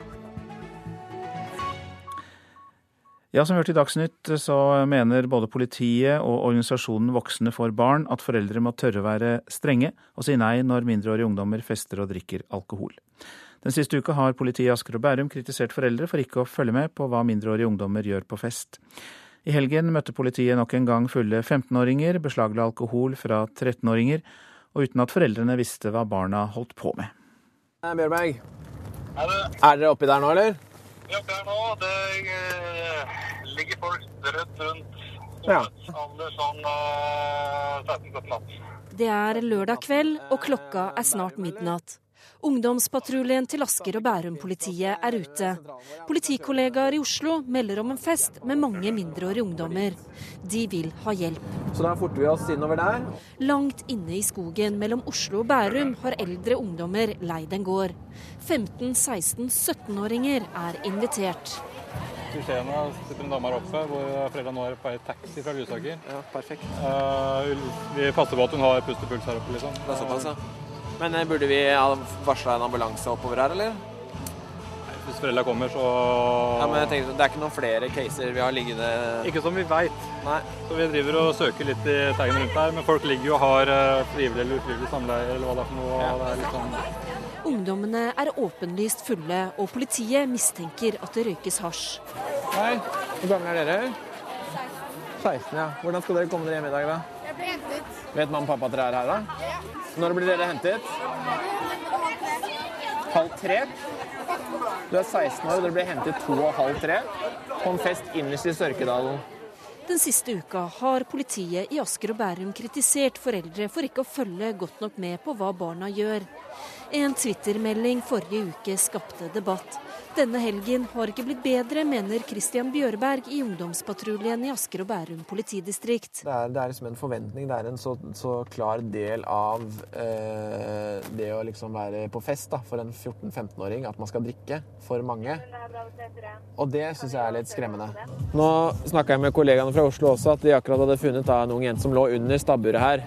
Ja, som vi hørte i Dagsnytt, så mener både politiet og organisasjonen Voksne for barn at foreldre må tørre å være strenge og si nei når mindreårige ungdommer fester og drikker alkohol. Den siste uka har politiet i Asker og Bærum kritisert foreldre for ikke å følge med på hva mindreårige ungdommer gjør på fest. I helgen møtte politiet nok en gang fulle 15-åringer, beslagla alkohol fra 13-åringer, og uten at foreldrene visste hva barna holdt på med. Bjørberg, er dere oppi der nå, eller? Oppi her nå, det eh, ligger folk strødd rundt. Ja. Sånn 16-17 Det er lørdag kveld, og klokka er snart midnatt. Ungdomspatruljen til Asker og Bærum-politiet er ute. Politikollegaer i Oslo melder om en fest med mange mindreårige ungdommer. De vil ha hjelp. Så da forter vi oss innover der. Langt inne i skogen mellom Oslo og Bærum har eldre ungdommer leid en gård. 15-, 16-, 17-åringer er invitert. I Skjena sitter en dame her oppe hvor foreldrene nå er på vei taxi fra Lysaker. Ja, perfekt. Uh, vi passer på at hun har pust og puls her oppe, liksom. Det er såpass, ja. Men eh, burde vi varsla en ambulanse oppover her, eller? Hvis foreldra kommer, så Ja, men jeg tenker, Det er ikke noen flere caser vi har liggende Ikke som vi veit. Så vi driver og søker litt i teigen rundt her. Men folk ligger jo og har eh, frivillig eller ufrivillig samleie eller hva det er for noe. Ja. Det er litt sånn Ungdommene er åpenlyst fulle, og politiet mistenker at det røykes hasj. Hei, hvor gamle er dere? 16, ja. Hvordan skal dere komme dere hjem i dag, da? Hentet. Vet mamma og pappa at dere er her, da? Ja. Når blir dere hentet? Halv tre? Du er 16 år og dere blir hentet to og halv tre på en fest innerst i Sørkedalen. Den siste uka har politiet i Asker og Bærum kritisert foreldre for ikke å følge godt nok med på hva barna gjør. En Twitter-melding forrige uke skapte debatt. Denne helgen har ikke blitt bedre, mener Christian Bjørberg i ungdomspatruljen i Asker og Bærum politidistrikt. Det er, det er liksom en forventning, det er en så, så klar del av eh, det å liksom være på fest da, for en 14-15-åring, at man skal drikke for mange. Og det syns jeg er litt skremmende. Nå snakka jeg med kollegaene fra Oslo også, at de akkurat hadde funnet da, en ung jente som lå under stabburet her.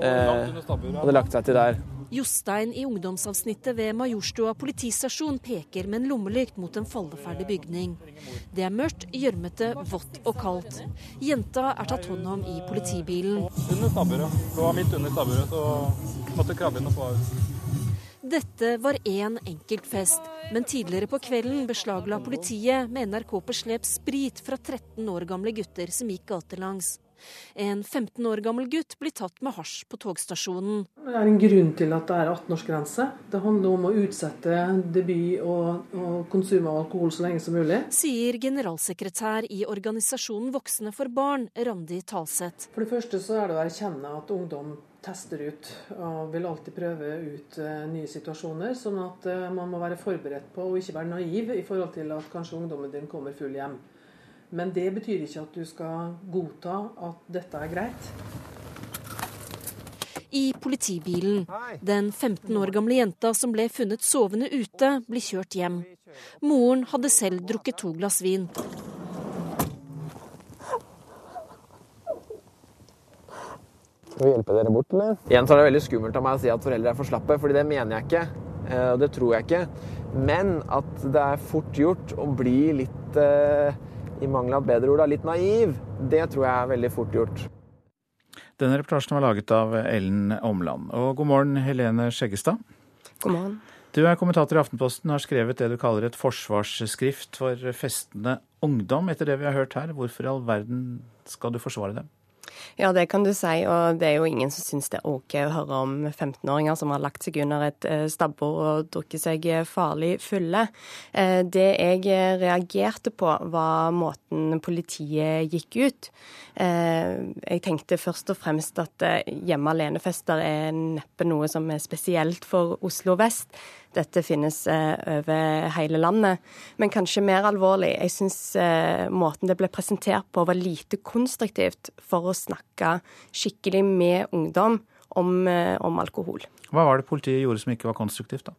Eh, hadde lagt seg til der. Jostein i ungdomsavsnittet ved Majorstua politistasjon peker med en lommelykt mot en falleferdig bygning. Det er mørkt, gjørmete, vått og kaldt. Jenta er tatt hånd om i politibilen. Under stabburet. Lå midt under stabburet, så måtte krabbe inn og få ut. Dette var én enkelt fest, men tidligere på kvelden beslagla politiet med NRK på slep sprit fra 13 år gamle gutter som gikk gatelangs. En 15 år gammel gutt blir tatt med hasj på togstasjonen. Det er en grunn til at det er 18-årsgrense. Det handler om å utsette debut og, og, konsum av alkohol så lenge som mulig. Sier generalsekretær i organisasjonen Voksne for barn, Randi Talseth. For det første så er det å erkjenne at ungdom tester ut og vil alltid prøve ut uh, nye situasjoner. Sånn at uh, man må være forberedt på å ikke være naiv i forhold til at kanskje ungdommen din kommer full hjem. Men det betyr ikke at du skal godta at dette er greit. I politibilen. Den 15 år gamle jenta som ble funnet sovende ute, blir kjørt hjem. Moren hadde selv drukket to glass vin. Skal vi hjelpe dere bort, eller? Igjen så er det veldig skummelt av meg å si at foreldre er for slappe, fordi det mener jeg ikke. Eh, og det tror jeg ikke. Men at det er fort gjort å bli litt eh, i mangel av et bedre ord, litt naiv, det tror jeg er veldig fort gjort. Denne reportasjen var laget av Ellen Omland. Og god morgen, Helene Skjeggestad. God morgen. Du er kommentator i Aftenposten og har skrevet det du kaller et forsvarsskrift for festende ungdom. Etter det vi har hørt her, hvorfor i all verden skal du forsvare dem? Ja, det kan du si. Og det er jo ingen som syns det er OK å høre om 15-åringer som har lagt seg under et eh, stabbord og drukket seg farlig fulle. Eh, det jeg reagerte på, var måten politiet gikk ut. Eh, jeg tenkte først og fremst at hjemme alene-fester er neppe noe som er spesielt for Oslo vest. Dette finnes over hele landet. Men kanskje mer alvorlig, jeg syns måten det ble presentert på var lite konstruktivt for å snakke skikkelig med ungdom om, eh, om alkohol. Hva var det politiet gjorde som ikke var konstruktivt, da?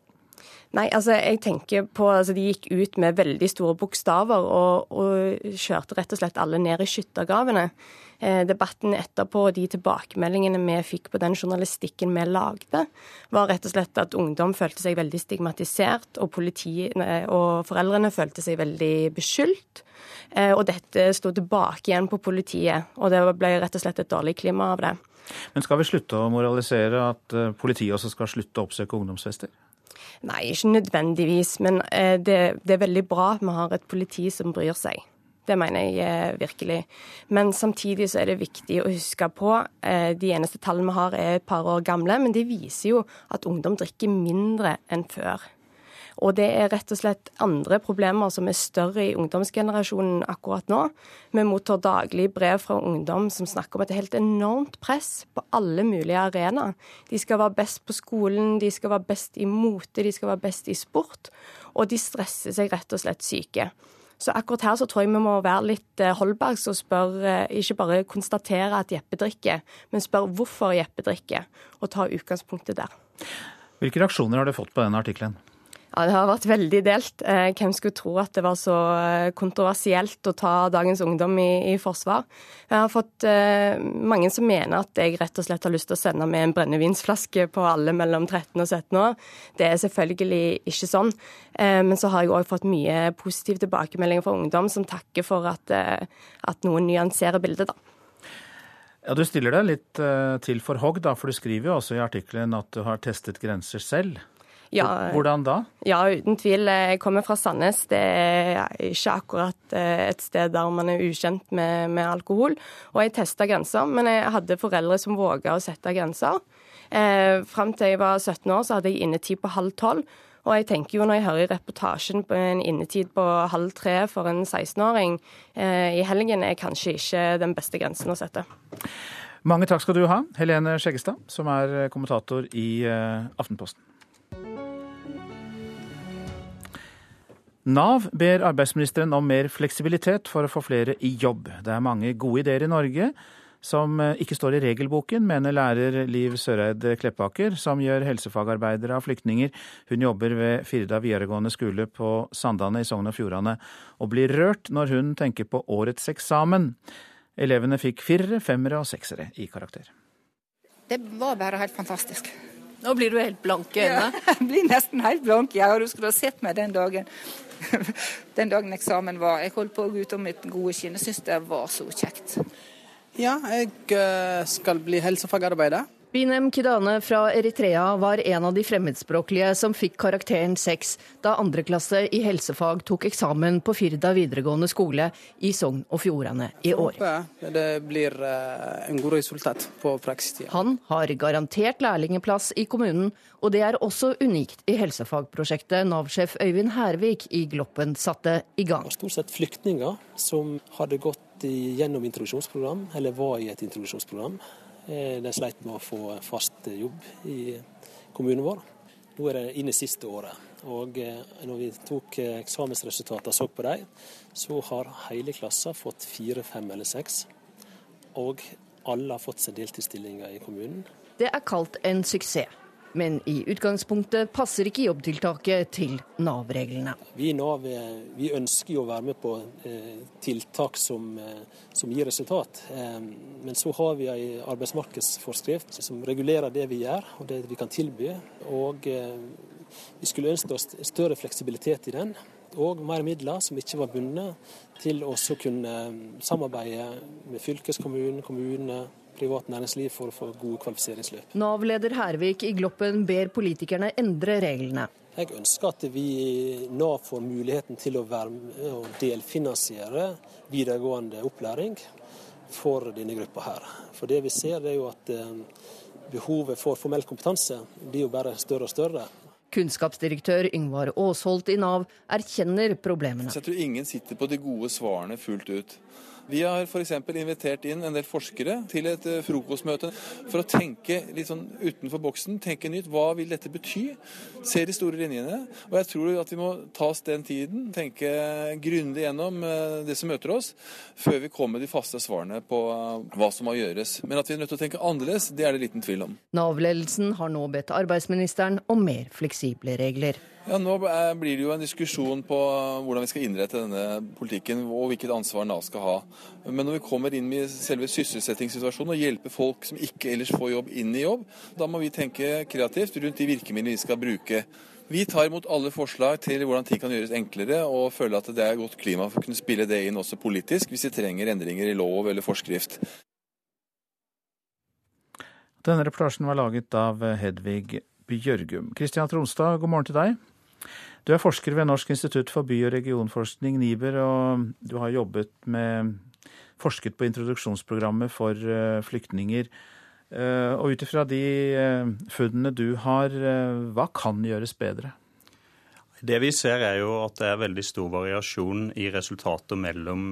Nei, altså jeg tenker på, altså De gikk ut med veldig store bokstaver og, og kjørte rett og slett alle ned i skyttergravene. Eh, debatten etterpå og de tilbakemeldingene vi fikk på den journalistikken vi lagde, var rett og slett at ungdom følte seg veldig stigmatisert, og, politi, og foreldrene følte seg veldig beskyldt. Eh, og dette sto tilbake igjen på politiet, og det ble rett og slett et dårlig klima av det. Men skal vi slutte å moralisere at eh, politiet også skal slutte å oppsøke ungdomsfester? Nei, ikke nødvendigvis. Men eh, det, det er veldig bra at vi har et politi som bryr seg. Det mener jeg virkelig. Men samtidig så er det viktig å huske på De eneste tallene vi har er et par år gamle, men de viser jo at ungdom drikker mindre enn før. Og det er rett og slett andre problemer som er større i ungdomsgenerasjonen akkurat nå. Vi mottar daglig brev fra ungdom som snakker om et helt enormt press på alle mulige arenaer. De skal være best på skolen, de skal være best i mote, de skal være best i sport. Og de stresser seg rett og slett syke. Så akkurat her så tror jeg vi må være litt eh, Holbergs og spørre, eh, ikke bare konstatere at Jeppe drikker, men spørre hvorfor Jeppe drikker, og ta utgangspunktet der. Hvilke reaksjoner har du fått på denne artikkelen? Ja, Det har vært veldig delt. Eh, hvem skulle tro at det var så eh, kontroversielt å ta dagens ungdom i, i forsvar? Jeg har fått eh, mange som mener at jeg rett og slett har lyst til å sende med en brennevinsflaske på alle mellom 13 og 17 år. Det er selvfølgelig ikke sånn. Eh, men så har jeg òg fått mye positive tilbakemeldinger fra ungdom som takker for at, eh, at noen nyanserer bildet, da. Ja, Du stiller deg litt eh, til for hogg, da, for du skriver jo også i artikkelen at du har testet grenser selv. Ja, Hvordan da? Ja, uten tvil. Jeg kommer fra Sandnes. Det er ikke akkurat eh, et sted der man er ukjent med, med alkohol. Og jeg testa grenser, men jeg hadde foreldre som våga å sette grenser. Eh, Fram til jeg var 17 år, så hadde jeg innetid på halv tolv. Og jeg tenker jo når jeg hører reportasjen på en innetid på halv tre for en 16-åring eh, i helgen, er kanskje ikke den beste grensen å sette. Mange takk skal du ha, Helene Skjeggestad, som er kommentator i eh, Aftenposten. Nav ber arbeidsministeren om mer fleksibilitet for å få flere i jobb. Det er mange gode ideer i Norge som eh, ikke står i regelboken, mener lærer Liv Søreid Kleppaker, som gjør helsefagarbeidere av flyktninger. Hun jobber ved Firda videregående skole på Sandane i Sogn og Fjordane, og blir rørt når hun tenker på årets eksamen. Elevene fikk firere, femmere og seksere i karakter. Det var bare helt fantastisk. Nå blir du helt blank i øynene? Ja, jeg blir nesten helt blank. Ja, du skulle ha sett meg den dagen. Den dagen eksamen var. Jeg holdt på å gå ut av mitt gode skinn. Jeg syns det var så kjekt. Ja, jeg eh, skal bli helsefagarbeider. Binem Kidane fra Eritrea var en av de fremmedspråklige som fikk karakteren seks da andreklasse i helsefag tok eksamen på Firda videregående skole i Sogn og Fjordane i år. Det blir eh, en god resultat på praksistida. Han har garantert lærlingeplass i kommunen, og det er også unikt i helsefagprosjektet Nav-sjef Øyvind Hervik i Gloppen satte i gang. Stort sett flyktninger som hadde gått gjennom introduksjonsprogram, eller var i et introduksjonsprogram de sleit med å få fast jobb i kommunen vår. Nå er det inne siste året. Og eh, når vi tok eh, eksamensresultatene og så på dem, så har hele klassen fått fire, fem eller seks. Og alle har fått seg deltidsstillinger i kommunen. Det er kalt en suksess. Men i utgangspunktet passer ikke jobbtiltaket til Nav-reglene. Vi i Nav vi ønsker jo å være med på eh, tiltak som, eh, som gir resultat. Eh, men så har vi en arbeidsmarkedsforskrift som regulerer det vi gjør og det vi kan tilby. Og vi skulle ønske oss større fleksibilitet i den. Og mer midler som ikke var bundet til å kunne samarbeide med fylkeskommunen, kommunene, privat næringsliv for å få gode kvalifiseringsløp. Nav-leder Hervik i Gloppen ber politikerne endre reglene. Jeg ønsker at vi Nav får muligheten til å være med og delfinansiere videregående opplæring. for denne gruppa her. For det vi ser er jo at eh, behovet for formell kompetanse blir jo bare større og større. Kunnskapsdirektør Yngvar Aasholt i Nav erkjenner problemene. Så jeg tror ingen sitter på de gode svarene fullt ut. Vi har f.eks. invitert inn en del forskere til et eh, frokostmøte for å tenke litt sånn utenfor boksen, tenke nytt. Hva vil dette bety? Se de store linjene. Og jeg tror at vi må ta oss den tiden, tenke grundig gjennom eh, det som møter oss, før vi kommer med de faste svarene på eh, hva som må gjøres. Men at vi er nødt til å tenke annerledes, det er det liten tvil om. Nav-ledelsen har nå bedt arbeidsministeren om mer fleksible regler. Ja, Nå blir det jo en diskusjon på hvordan vi skal innrette denne politikken og hvilket ansvar Nav skal ha. Men når vi kommer inn i selve sysselsettingssituasjonen og hjelper folk som ikke ellers får jobb, inn i jobb, da må vi tenke kreativt rundt de virkemidlene vi skal bruke. Vi tar imot alle forslag til hvordan ting kan gjøres enklere, og føler at det er godt klima for å kunne spille det inn også politisk, hvis vi trenger endringer i lov eller forskrift. Denne reportasjen var laget av Hedvig Bjørgum. Kristian Tronstad, god morgen til deg. Du er forsker ved Norsk institutt for by- og regionforskning, NIBR, og du har jobbet med forsket på introduksjonsprogrammet for uh, flyktninger. Uh, og ut ifra de uh, funnene du har, hva kan gjøres bedre? Det vi ser er jo at det er veldig stor variasjon i resultater mellom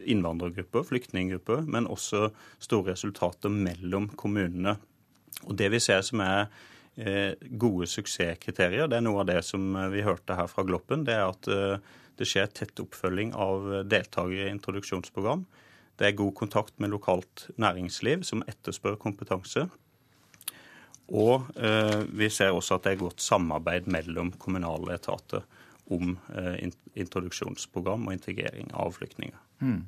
innvandrergrupper, flyktninggrupper, men også store resultater mellom kommunene. Og Det vi ser som er gode suksesskriterier, det er noe av det som vi hørte her fra Gloppen, det er at det skjer tett oppfølging av deltakere i introduksjonsprogram. Det er god kontakt med lokalt næringsliv som etterspør kompetanse. Og eh, vi ser også at det er godt samarbeid mellom kommunale etater om eh, introduksjonsprogram og integrering av flyktninger. Mm.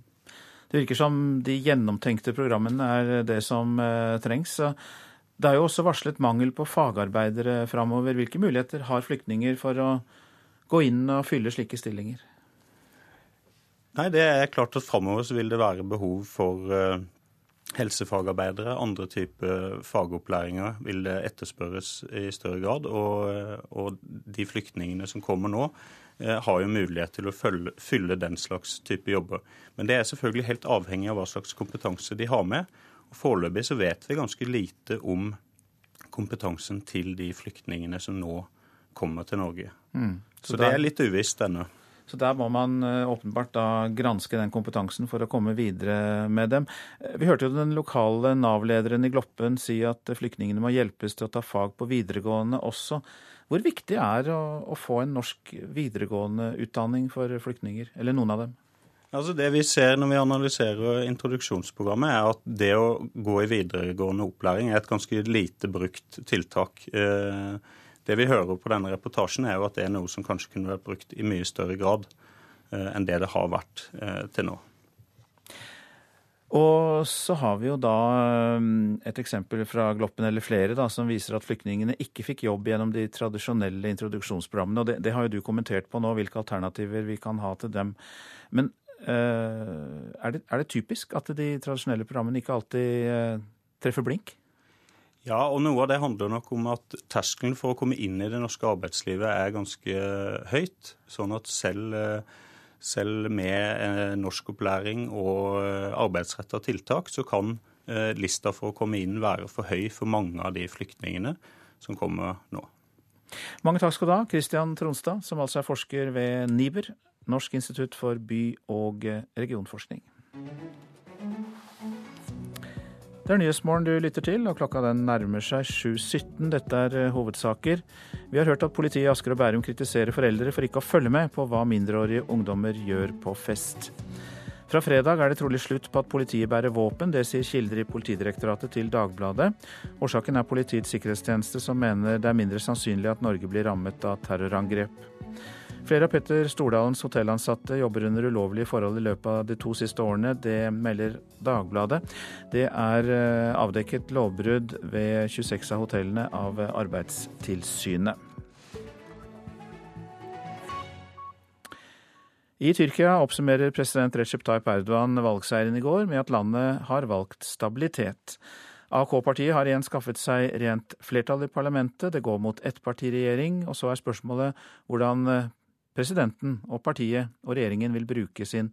Det virker som de gjennomtenkte programmene er det som eh, trengs. Det er jo også varslet mangel på fagarbeidere framover. Hvilke muligheter har flyktninger for å gå inn og fylle slike stillinger? Nei, det er klart at Framover vil det være behov for uh, helsefagarbeidere. Andre typer fagopplæringer vil det etterspørres i større grad. Og, og de flyktningene som kommer nå, har jo mulighet til å følge, fylle den slags type jobber. Men det er selvfølgelig helt avhengig av hva slags kompetanse de har med. Foreløpig så vet vi ganske lite om kompetansen til de flyktningene som nå kommer til Norge. Mm. Så, så det er litt uvisst ennå. Så der må man eh, åpenbart da granske den kompetansen for å komme videre med dem. Eh, vi hørte jo den lokale Nav-lederen i Gloppen si at flyktningene må hjelpes til å ta fag på videregående også. Hvor viktig er å, å få en norsk videregående utdanning for flyktninger, eller noen av dem? Altså Det vi ser når vi analyserer introduksjonsprogrammet, er at det å gå i videregående opplæring er et ganske lite brukt tiltak. Eh, det vi hører på denne reportasjen, er jo at det er noe som kanskje kunne vært brukt i mye større grad eh, enn det det har vært eh, til nå. Og så har vi jo da et eksempel fra Gloppen eller flere da, som viser at flyktningene ikke fikk jobb gjennom de tradisjonelle introduksjonsprogrammene. og Det, det har jo du kommentert på nå, hvilke alternativer vi kan ha til dem. Men er, det, er, det, typisk at de tradisjonelle programmene ikke alltid uh, treffer blink? Ja, og noe av det handler nok om at terskelen for å komme inn i det norske arbeidslivet er ganske høyt. Sånn at selv, selv med eh, norskopplæring og eh, arbeidsretta tiltak, så kan eh, lista for å komme inn være for høy for mange av de flyktningene som kommer nå. Mange takk skal du ha, Kristian Tronstad, som altså er forsker ved NIBR, Norsk institutt for by- og regionforskning. Det er Nyhetsmorgen du lytter til, og klokka den nærmer seg 7.17. Dette er eh, hovedsaker. Vi har hørt at politiet i Asker og Bærum kritiserer foreldre for ikke å følge med på hva mindreårige ungdommer gjør på fest. Fra fredag er det trolig slutt på at politiet bærer våpen. Det sier kilder i Politidirektoratet til Dagbladet. Årsaken er Politiets sikkerhetstjeneste, som mener det er mindre sannsynlig at Norge blir rammet av terrorangrep. Flere av Petter Stordalens hotellansatte jobber under ulovlige forhold i løpet av de to siste årene. Det melder Dagbladet. Det er eh, avdekket lovbrudd ved 26 av hotellene av Arbeidstilsynet. I Tyrkia oppsummerer president Recep Tayyip Erdogan valgseieren i går med at landet har valgt stabilitet. AK-partiet har igjen skaffet seg rent flertall i parlamentet. Det går mot ettpartiregjering, og så er spørsmålet hvordan presidenten og partiet og regjeringen vil bruke sin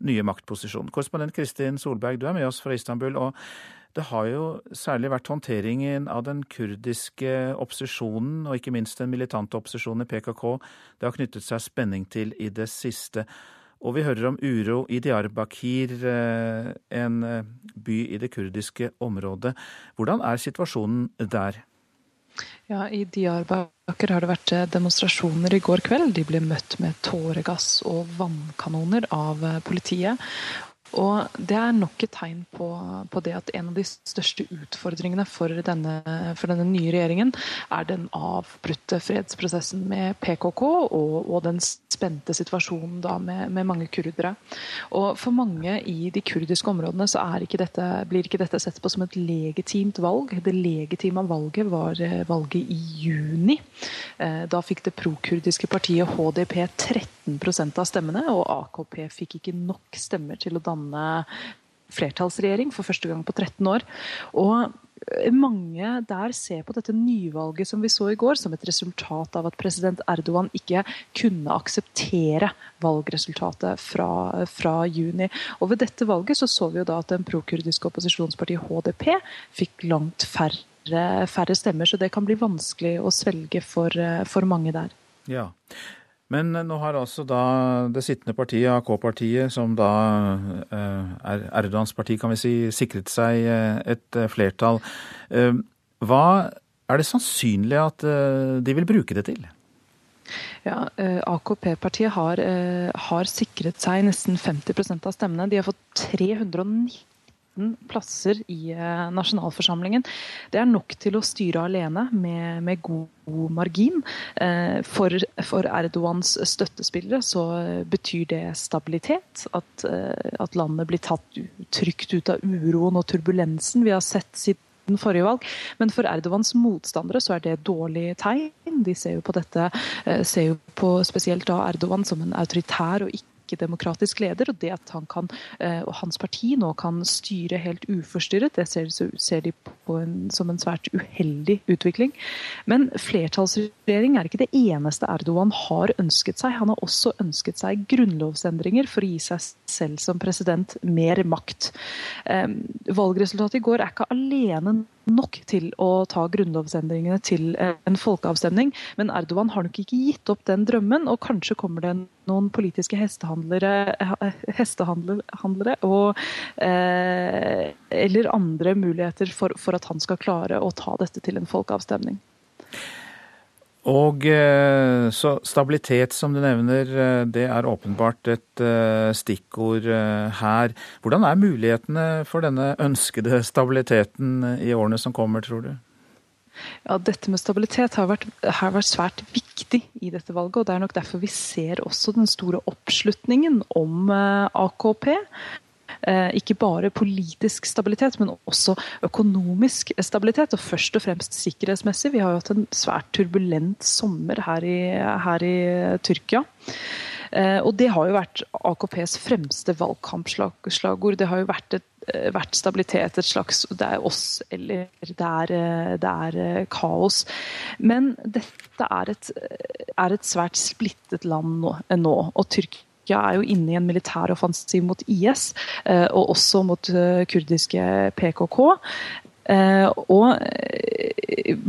nye maktposisjon. Korrespondent Kristin Solberg, du er med oss fra Istanbul. og det har jo særlig vært håndteringen av den kurdiske opposisjonen, og ikke minst den militante opposisjonen i PKK, det har knyttet seg spenning til i det siste. Og vi hører om uro i Diyarbakir, eh, en eh, by i det kurdiske området. Hvordan er situasjonen der? Ja, I Diyarbakir har det vært eh, demonstrasjoner i går kveld. De ble møtt med tåregass og vannkanoner av politiet. Og Det er nok et tegn på, på, det at en av de største utfordringene for denne, for denne nye regjeringen er den avbrutte fredsprosessen med PKK og, og den spente situasjonen da med, med, mange kurdere. Og For mange i de kurdiske områdene så ikke dette, blir ikke dette sett på som et legitimt valg. Det legitime valget var eh, valget i juni. Eh, da fikk det prokurdiske partiet HDP 13 av stemmene, og AKP fikk ikke nok stemmer til å danne flertallsregjering for første gang på 13 år. Og mange der ser på dette nyvalget som vi så i går, som et resultat av at president Erdogan ikke kunne akseptere valgresultatet fra, fra juni. Og ved dette valget så, så vi jo da at den prokurdiske opposisjonspartiet HDP fikk langt færre, færre, stemmer, så det kan bli vanskelig å svelge for, for mange der. Ja, men nå har altså da det sittende partiet, AK-partiet, som da eh, er Erdogans parti, kan vi si, sikret seg eh, et eh, flertall. Hva er det sannsynlig at de vil bruke det til? Ja, AKP-partiet har, har, sikret seg nesten 50% av stemmene. De har fått 319 19 plasser i eh, nasjonalforsamlingen. Det er nok til å styre alene med, med god margin. Eh, for, for, Erdogans støttespillere så betyr det stabilitet. At, eh, at landet blir tatt trygt ut av uroen og turbulensen vi har sett siden forrige valg. Men for Erdogans motstandere så er det dårlig tegn. De ser jo på dette, ser jo på spesielt da Erdogan som en autoritær og ikke ikke-demokratisk leder. Og det at han kan, eh, og hans parti nå kan styre helt uforstyrret, det ser, ser de på en, som en svært uheldig utvikling. Men flertallsregjering er ikke det eneste Erdogan har ønsket seg. Han har også ønsket seg grunnlovsendringer for å gi seg selv som president mer makt. Valgresultatet i går er ikke alene nok til å ta grunnlovsendringene til en folkeavstemning. Men Erdogan har nok ikke gitt opp den drømmen, og kanskje kommer det noen politiske hestehandlere, hestehandlere og, eh, eller andre muligheter for, for at han skal klare å ta dette til en folkeavstemning. Og eh, så stabilitet, som du nevner, eh, det er åpenbart et eh, stikkord her. Hvordan er mulighetene for denne ønskede stabiliteten i årene som kommer, tror du? Ja, Dette med stabilitet har vært, har vært, svært viktig i dette valget. og Det er nok derfor vi ser også den store oppslutningen om AKP. Eh, ikke bare politisk stabilitet, men også økonomisk stabilitet. Og først og fremst sikkerhetsmessig. Vi har jo hatt en svært turbulent sommer her i, her i Tyrkia. Eh, og det har jo vært AKPs fremste valgkampslagord. Det har jo vært, et, eh, vært stabilitet, et slags Det er oss eller det er, det er kaos. Men dette er et, er et svært splittet land nå. nå og Tyrkia Tyrkia er jo inne i en militæroffensiv mot IS, eh, og også mot eh, kurdiske PKK. Eh, og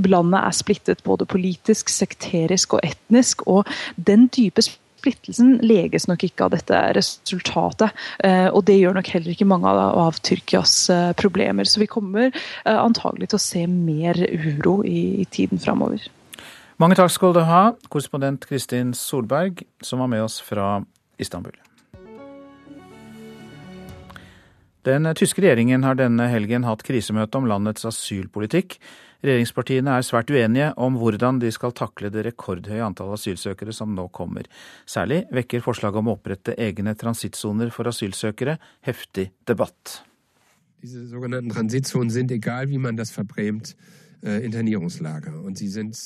landet er splittet både politisk, sekterisk og etnisk. Og den dype splittelsen leges nok ikke av dette resultatet. Og det gjør nok heller ikke mange av Tyrkias problemer. Så vi kommer antagelig til å se mer uro i tiden framover. Mange takk skal du ha, korrespondent Kristin Solberg, som var med oss fra Istanbul. Den tyske regjeringen har denne helgen hatt krisemøte om landets asylpolitikk. Regjeringspartiene er svært uenige om hvordan de skal takle det rekordhøye antall asylsøkere som nå kommer. Særlig vekker forslaget om å opprette egne transittsoner for asylsøkere heftig debatt. Disse såkalte transittsonene er egal hvordan man det verbremt. Eh,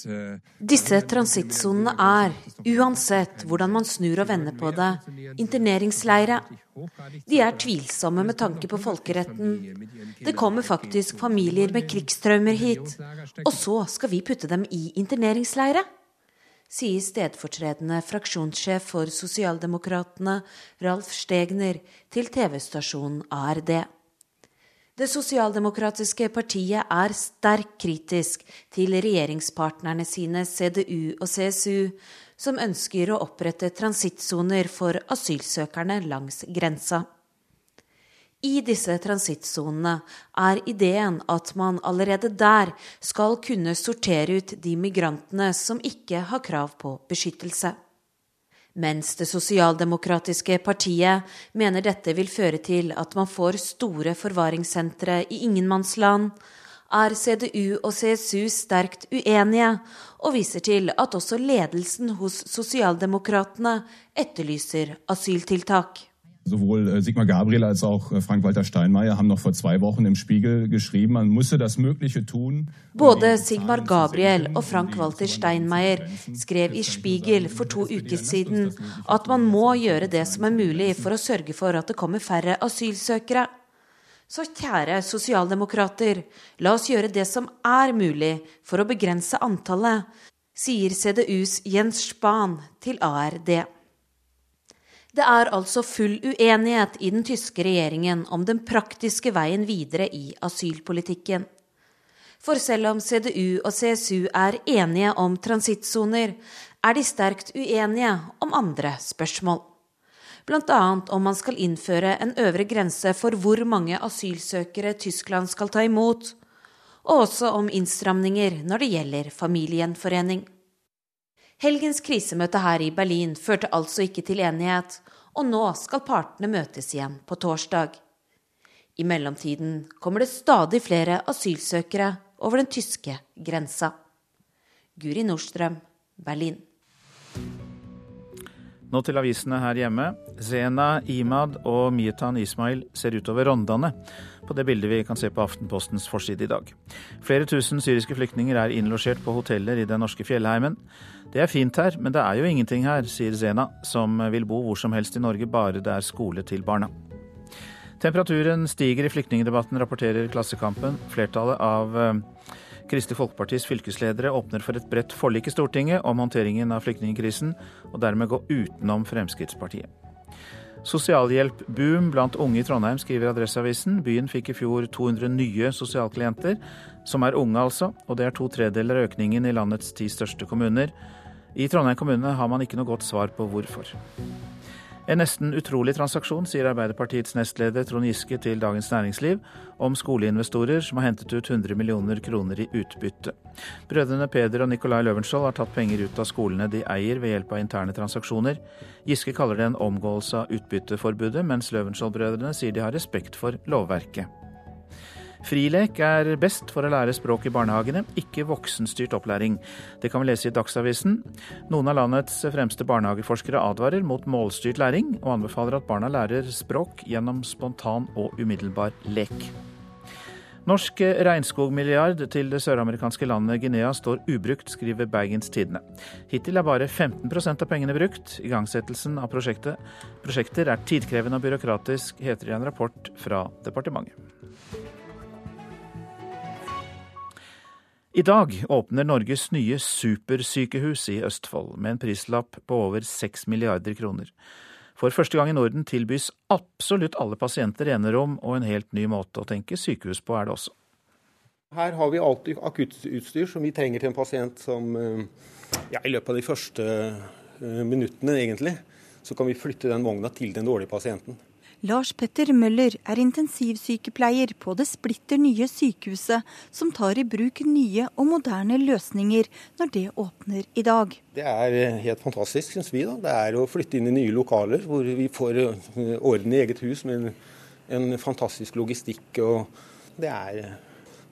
eh, Disse transittsonene er, uansett hvordan man snur og vender på det, interneringsleire. De er tvilsomme med tanke på folkeretten. Det kommer faktisk familier med krigstraumer hit. Og så skal vi putte dem i interneringsleire? sier stedfortredende fraksjonssjef for Sosialdemokratene, Ralf Stegner, til TV-stasjonen ARD. Det sosialdemokratiske partiet er sterkt kritisk til regjeringspartnerne sine CDU og CSU, som ønsker å opprette transittsoner for asylsøkerne langs grensa. I disse transittsonene er ideen at man allerede der skal kunne sortere ut de migrantene som ikke har krav på beskyttelse. Mens det sosialdemokratiske partiet mener dette vil føre til at man får store forvaringssentre i ingenmannsland, er CDU og CSU sterkt uenige, og viser til at også ledelsen hos Sosialdemokratene etterlyser asyltiltak. Sowohl äh, Sigmar Gabriel als auch äh, Frank-Walter Steinmeier haben noch vor zwei Wochen im Spiegel geschrieben, man müsse das Mögliche tun. Både Sigmar Gabriel og Frank-Walter Steinmeier skrev i Spiegel for to uker siden at man må gjøre det som er mulig for å sørge for at det kommer færre asylsøkere. Så kjære sosialdemokrater, la oss gjøre det som er mulig for å begrense antallet, sier CDUs Jens Spahn til ARD. Det er altså full uenighet i den tyske regjeringen om den praktiske veien videre i asylpolitikken. For selv om CDU og CSU er enige om transittsoner, er de sterkt uenige om andre spørsmål. Bl.a. om man skal innføre en øvre grense for hvor mange asylsøkere Tyskland skal ta imot, og også om innstramninger når det gjelder familiegjenforening. Helgens krisemøte her i Berlin førte altså ikke til enighet, og nå skal partene møtes igjen på torsdag. I mellomtiden kommer det stadig flere asylsøkere over den tyske grensa. Guri Nordstrøm, Berlin. Nå til avisene her hjemme. Zena Imad og Mietan Ismail ser utover Rondane på det bildet vi kan se på Aftenpostens forside i dag. Flere tusen syriske flyktninger er innlosjert på hoteller i den norske fjellheimen. Det er fint her, men det er jo ingenting her, sier Zena, som vil bo hvor som helst i Norge bare det er skole til barna. Temperaturen stiger i flyktningdebatten, rapporterer Klassekampen. Flertallet av eh, Kristelig Folkepartis fylkesledere åpner for et bredt forlik i Stortinget om håndteringen av flyktningkrisen, og dermed gå utenom Fremskrittspartiet. Sosialhjelpboom blant unge i Trondheim, skriver Adresseavisen. Byen fikk i fjor 200 nye sosialklienter, som er unge altså, og det er to tredeler av økningen i landets ti største kommuner. I Trondheim kommune har man ikke noe godt svar på hvorfor. En nesten utrolig transaksjon, sier Arbeiderpartiets nestleder Trond Giske til Dagens Næringsliv om skoleinvestorer som har hentet ut 100 millioner kroner i utbytte. Brødrene Peder og Nicolai Løvenskiold har tatt penger ut av skolene de eier ved hjelp av interne transaksjoner. Giske kaller det en omgåelse av utbytteforbudet, mens Løvenskiold-brødrene sier de har respekt for lovverket. Frilek er best for å lære språk i barnehagene, ikke voksenstyrt opplæring. Det kan vi lese i Dagsavisen. Noen av landets fremste barnehageforskere advarer mot målstyrt læring, og anbefaler at barna lærer språk gjennom spontan og umiddelbar lek. Norsk regnskogmilliard til det søramerikanske landet Guinea står ubrukt, skriver Bergens Tidende. Hittil er bare 15% av pengene brukt. Igangsettelsen av prosjekter er tidkrevende og byråkratisk, heter det i en rapport fra departementet. I dag åpner Norges nye supersykehus i Østfold, med en prislapp på over 6 milliarder kroner. For første gang i Norden tilbys absolutt alle pasienter enerom, og en helt ny måte å tenke sykehus på er det også. Her har vi alltid akuttutstyr som vi trenger til en pasient som eh, ja, i løpet av de første eh, minuttene, egentlig, så kan vi flytte den vogna til den dårlige pasienten. Lars Petter Møller er intensivsykepleier på det splitter nye sykehuset, som tar i bruk nye og moderne løsninger når det åpner i dag. Det er eh, helt fantastisk, syns vi. da. Det er å flytte inn i nye lokaler hvor vi får eh, orden i eget hus med en, en fantastisk logistikk. og det er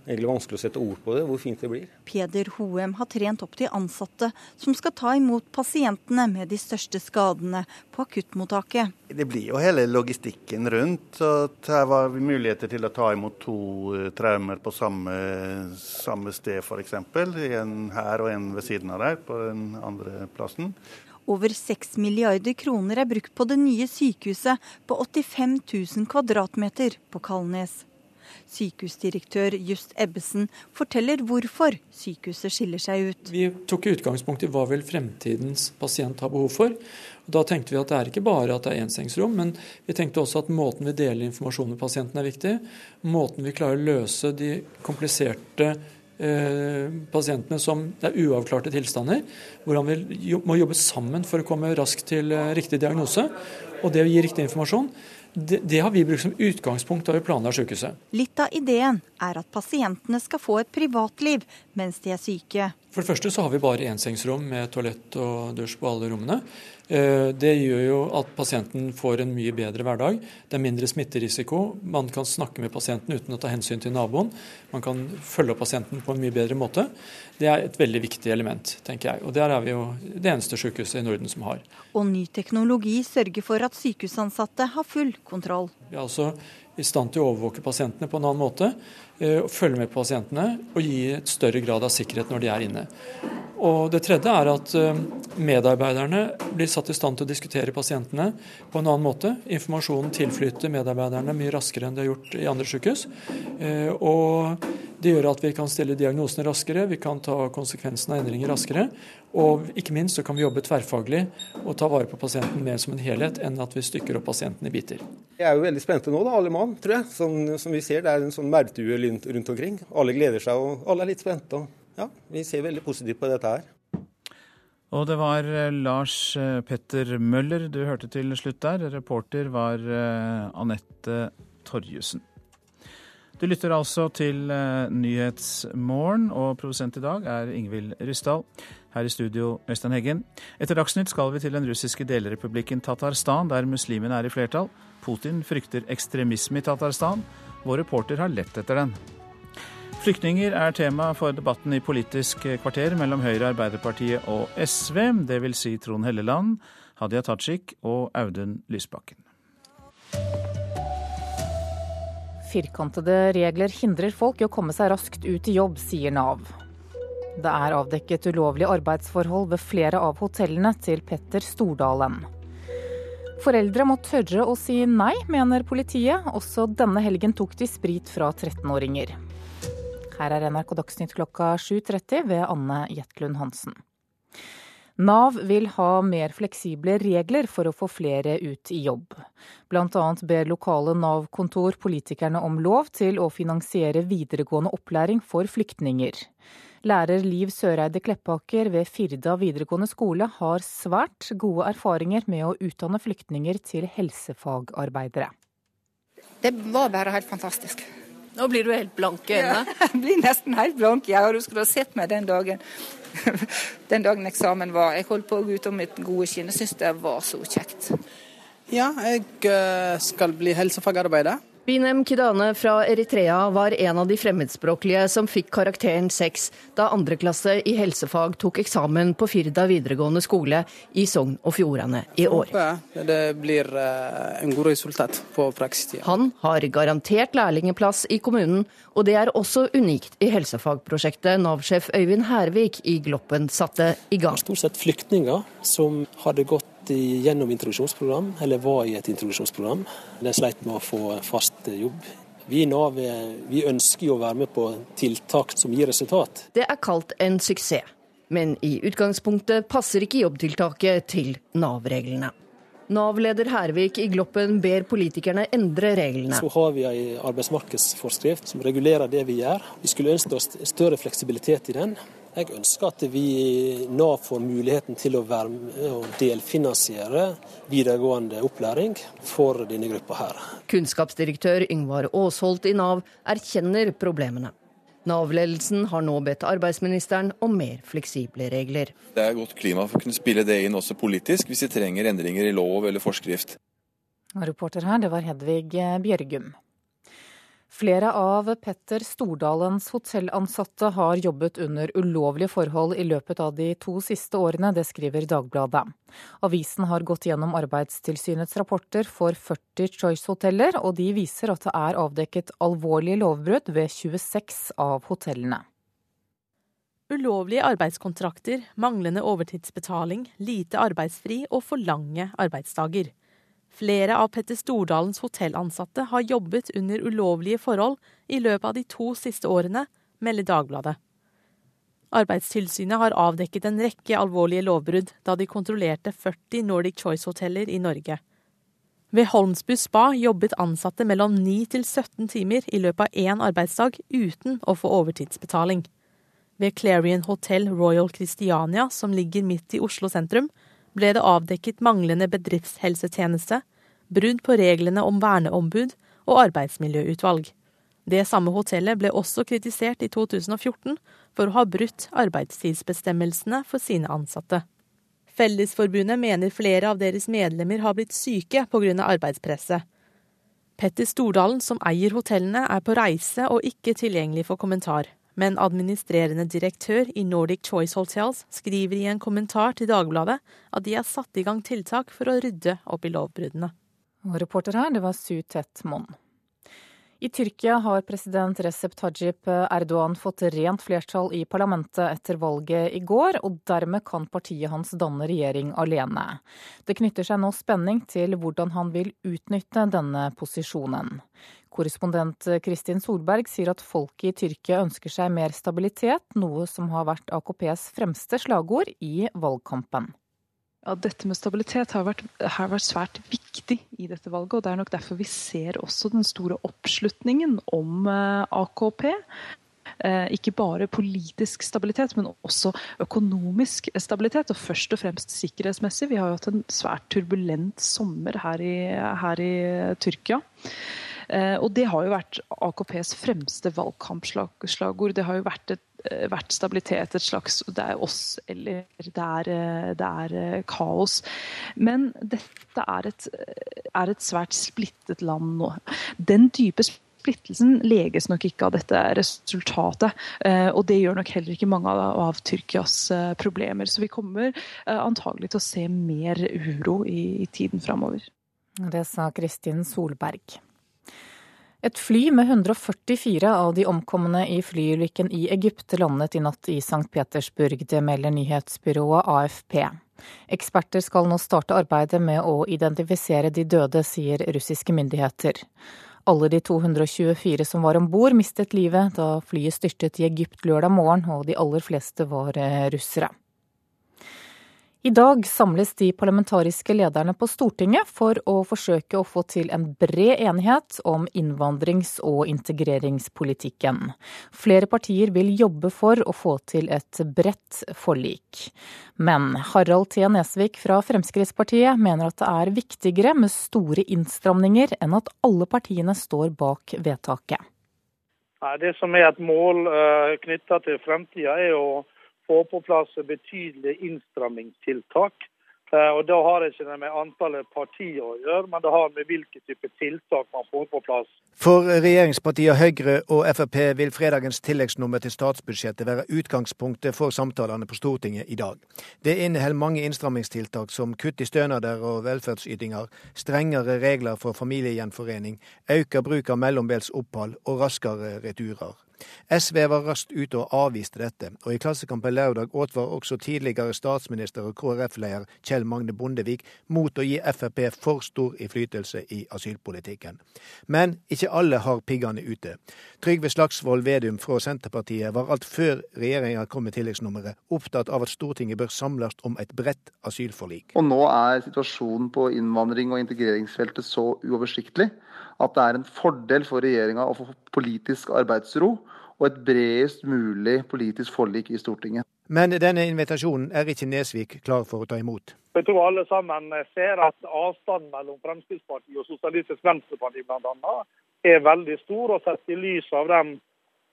egentlig vanskelig å sette ord på det, hvor fint det blir. Peder Hoem har trent opp til ansatte som skal ta imot pasientene med de største skadene på akuttmottaket. Det blir jo hele logistikken rundt. at Her var vi muligheter til å ta imot to eh, traumer på samme, samme sted f.eks. En her og en ved siden av der, på den andre plassen. Over 6 milliarder kroner er brukt på det nye sykehuset på 85 000 kvadratmeter på Kalnes. Sykehusdirektør Just Ebbesen forteller hvorfor sykehuset skiller seg ut. Vi tok utgangspunkt i hva vil fremtidens pasient ha behov for. Da tenkte vi at det er ikke bare at det er ensengsrom, men vi tenkte også at måten vi deler informasjon med pasienten er viktig. Måten vi klarer å løse de kompliserte Eh, pasientene som det er uavklarte tilstander, hvor vi må jobbe sammen for å komme raskt til eh, riktig diagnose. Og det å gi riktig informasjon, det, det har vi brukt som utgangspunkt da vi planla sykehuset. Litt av ideen er at pasientene skal få et privatliv mens de er syke. For det første så har vi bare ensengsrom med toalett og dusj på alle rommene. Eh, det gjør jo at pasienten får en mye bedre hverdag. Det er mindre smitterisiko. Man kan snakke med pasienten uten å ta hensyn til naboen. Man kan følge opp pasienten på en mye bedre måte. Det er et veldig viktig element, tenker jeg. Og der er vi jo det eneste sykehuset i Norden som har. Og ny teknologi sørger for at sykehusansatte har full kontroll. Vi er altså i stand til å overvåke pasientene på en annen måte. Eh, følge med pasientene og gi et større grad av sikkerhet når de er inne. Og Det tredje er at eh, medarbeiderne blir satt i stand til å diskutere pasientene på en annen måte. Informasjonen tilflyter medarbeiderne mye raskere enn det har gjort i andre sykehus. Eh, og det gjør at vi kan stille diagnosene raskere, vi kan ta konsekvensene av endringer raskere. Og ikke minst så kan vi jobbe tverrfaglig og ta vare på pasienten mer som en helhet enn at vi stykker opp pasienten i biter. Jeg er jo veldig spente nå, da, alle mann, tror jeg. Som, som vi ser, det er en sånn maurtue rundt omkring. Alle gleder seg, og alle er litt spente. Ja, vi ser veldig positivt på dette her. Og det var eh, Lars eh, Petter Møller du hørte til slutt der. Reporter var eh, Anette Torjussen. Du lytter altså til Nyhetsmorgen, og produsent i dag er Ingvild Ryssdal. Her i studio, Øystein Heggen. Etter Dagsnytt skal vi til den russiske delrepublikken Tatarstan, der muslimene er i flertall. Putin frykter ekstremisme i Tatarstan. Vår reporter har lett etter den. Flyktninger er tema for debatten i Politisk kvarter mellom Høyre, Arbeiderpartiet og SV, dvs. Si Trond Helleland, Hadia Tajik og Audun Lysbakken. Firkantede regler hindrer folk i å komme seg raskt ut i jobb, sier Nav. Det er avdekket ulovlige arbeidsforhold ved flere av hotellene til Petter Stordalen. Foreldre må tørre å si nei, mener politiet. Også denne helgen tok de sprit fra 13-åringer. Her er NRK Dagsnytt klokka 7.30 ved Anne Jetlund Hansen. Nav vil ha mer fleksible regler for å få flere ut i jobb. Bl.a. ber lokale Nav-kontor politikerne om lov til å finansiere videregående opplæring for flyktninger. Lærer Liv Søreide Kleppaker ved Firda videregående skole har svært gode erfaringer med å utdanne flyktninger til helsefagarbeidere. Det var bare helt fantastisk. Nå blir du helt blank i øynene? Ja, jeg blir nesten helt blank. Jeg, du skulle ha sett meg den dagen. den dagen eksamen var. Jeg holdt på å gå ut om mitt gode skinn. Jeg syns det var så kjekt. Ja, jeg eh, skal bli helsefagarbeider. Binem Kidane fra Eritrea var en av de fremmedspråklige som fikk karakteren seks da andreklasse i helsefag tok eksamen på Firda videregående skole i Sogn og Fjordane i år. Det blir eh, en god resultat på praksistida. Han har garantert lærlingeplass i kommunen, og det er også unikt i helsefagprosjektet Nav-sjef Øyvind Hervik i Gloppen satte i gang. Stort sett flyktninger som hadde gått gjennom introduksjonsprogram, eller var i et introduksjonsprogram. De sleit med å få fast jobb. Vi i Nav vi ønsker jo å være med på tiltak som gir resultat. Det er kalt en suksess, men i utgangspunktet passer ikke jobbtiltaket til Nav-reglene. Nav-leder Hervik i Gloppen ber politikerne endre reglene. Så har vi en arbeidsmarkedsforskrift som regulerer det vi gjør. Vi skulle ønske oss større fleksibilitet i den. Jeg ønsker at vi i Nav får muligheten til å være med og delfinansiere videregående opplæring for denne gruppa her. Kunnskapsdirektør Yngvar Aasholt i Nav erkjenner problemene. Nav-ledelsen har nå bedt arbeidsministeren om mer fleksible regler. Det er godt klima for å kunne spille det inn også politisk, hvis vi trenger endringer i lov eller forskrift. Reporter her, det var Hedvig Bjørgum. Flere av Petter Stordalens hotellansatte har jobbet under ulovlige forhold i løpet av de to siste årene, det skriver Dagbladet. Avisen har gått gjennom Arbeidstilsynets rapporter for 40 Choice-hoteller, og de viser at det er avdekket alvorlige lovbrudd ved 26 av hotellene. Ulovlige arbeidskontrakter, manglende overtidsbetaling, lite arbeidsfri og for lange arbeidsdager. Flere av Petter Stordalens hotellansatte har jobbet under ulovlige forhold i løpet av de to siste årene, melder Dagbladet. Arbeidstilsynet har avdekket en rekke alvorlige lovbrudd da de kontrollerte 40 Nordic Choice-hoteller i Norge. Ved Holmsbu spa jobbet ansatte mellom 9 til 17 timer i løpet av én arbeidsdag uten å få overtidsbetaling. Ved Clarion Hotel Royal Christiania, som ligger midt i Oslo sentrum, ble det avdekket manglende bedriftshelsetjeneste, brudd på reglene om verneombud og arbeidsmiljøutvalg. Det samme hotellet ble også kritisert i 2014 for å ha brutt arbeidstidsbestemmelsene for sine ansatte. Fellesforbundet mener flere av deres medlemmer har blitt syke pga. arbeidspresset. Petter Stordalen, som eier hotellene, er på reise og ikke tilgjengelig for kommentar. Men administrerende direktør i Nordic Choice Hotels skriver i en kommentar til Dagbladet at de har satt i gang tiltak for å rydde opp i lovbruddene. Og reporter her, det var Su Tett Monn. I Tyrkia har president Recep Tajip Erdogan fått rent flertall i parlamentet etter valget i går, og dermed kan partiet hans danne regjering alene. Det knytter seg nå spenning til hvordan han vil utnytte denne posisjonen. Korrespondent Kristin Solberg sier at folket i Tyrkia ønsker seg mer stabilitet, noe som har vært AKPs fremste slagord i valgkampen. Ja, dette med stabilitet har vært, har vært, svært viktig i dette valget. og Det er nok derfor vi ser også den store oppslutningen om eh, AKP. Eh, ikke bare politisk stabilitet, men også økonomisk stabilitet. Og først og fremst sikkerhetsmessig. Vi har jo hatt en svært turbulent sommer her i, her i Tyrkia. Eh, og det har jo vært AKPs fremste valgkampslagord. Det har jo vært, et, eh, vært stabilitet, et slags Det er oss eller det er, eh, det er kaos. Men dette er et, er et svært splittet land nå. Den dype splittelsen leges nok ikke av dette resultatet. Og det gjør nok heller ikke mange av, Tyrkias problemer. Så vi kommer antagelig til å se mer uro i, i tiden framover. Det sa Kristin Solberg. Et fly med 144 av de omkomne i flyulykken i Egypt landet i natt i St. Petersburg. Det melder nyhetsbyrået AFP. Eksperter skal nå starte arbeidet med å identifisere de døde, sier russiske myndigheter. Alle de 224 som var om bord, mistet livet da flyet styrtet i Egypt lørdag morgen, og de aller fleste var eh, russere. I dag samles de parlamentariske lederne på Stortinget for å forsøke å få til en bred enighet om innvandrings- og integreringspolitikken. Flere partier vil jobbe for å få til et bredt forlik. Men Harald T. Nesvik fra Fremskrittspartiet mener at det er viktigere med store innstramninger enn at alle partiene står bak vedtaket. Det som er et mål eh, knytta til fremtida, er å få på plass betydelige innstrammingstiltak. Eh, og Da har det ikke med antallet partier å gjøre, men det har med hvilke type tiltak man får på plass. For regjeringspartiene Høyre og Frp vil fredagens tilleggsnummer til statsbudsjettet være utgangspunktet for samtalene på Stortinget i dag. Det inneholder mange innstrammingstiltak som kutt i stønader og velferdsytinger, strengere regler for familiegjenforening, økt bruk av mellombels opphold og raskere returer. SV var raskt ute og avviste dette, og i Klassekampen lørdag advar også tidligere statsminister og KrF-leder Kjell Magne Bondevik mot å gi Frp for stor innflytelse i asylpolitikken. Men ikke alle har piggene ute. Trygve Slagsvold Vedum fra Senterpartiet var alt før regjeringa kom med tilleggsnummeret, opptatt av at Stortinget bør samles om et bredt asylforlik. Og nå er situasjonen på innvandring og integreringsfeltet så uoversiktlig at det er en fordel for regjeringa å få politisk arbeidsro og et bredest mulig politisk forlik i Stortinget. Men denne invitasjonen er ikke Nesvik klar for å ta imot. Jeg tror alle sammen ser at avstanden mellom Fremskrittspartiet og Sosialistisk Venstreparti bl.a. er veldig stor. og Sett i lys av de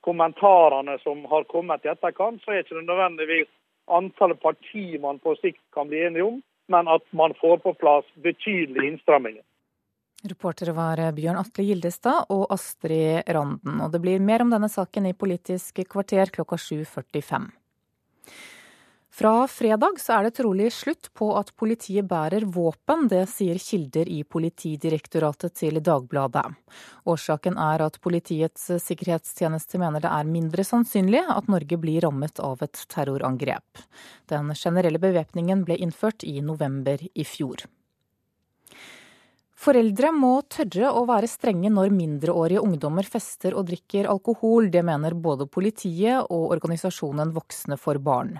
kommentarene som har kommet i etterkant, så er ikke det nødvendigvis antallet partier man på sikt kan bli enige om, men at man får på plass betydelige innstramminger. Reportere var Bjørn Atle Gildestad og Astrid Randen. Og det blir mer om denne saken i Politisk kvarter klokka 7.45. Fra fredag så er det trolig slutt på at politiet bærer våpen. Det sier kilder i Politidirektoratet til Dagbladet. Årsaken er at Politiets sikkerhetstjeneste mener det er mindre sannsynlig at Norge blir rammet av et terrorangrep. Den generelle bevæpningen ble innført i november i fjor. Foreldre må tørre å være strenge når mindreårige ungdommer fester og drikker alkohol. Det mener både politiet og organisasjonen Voksne for barn.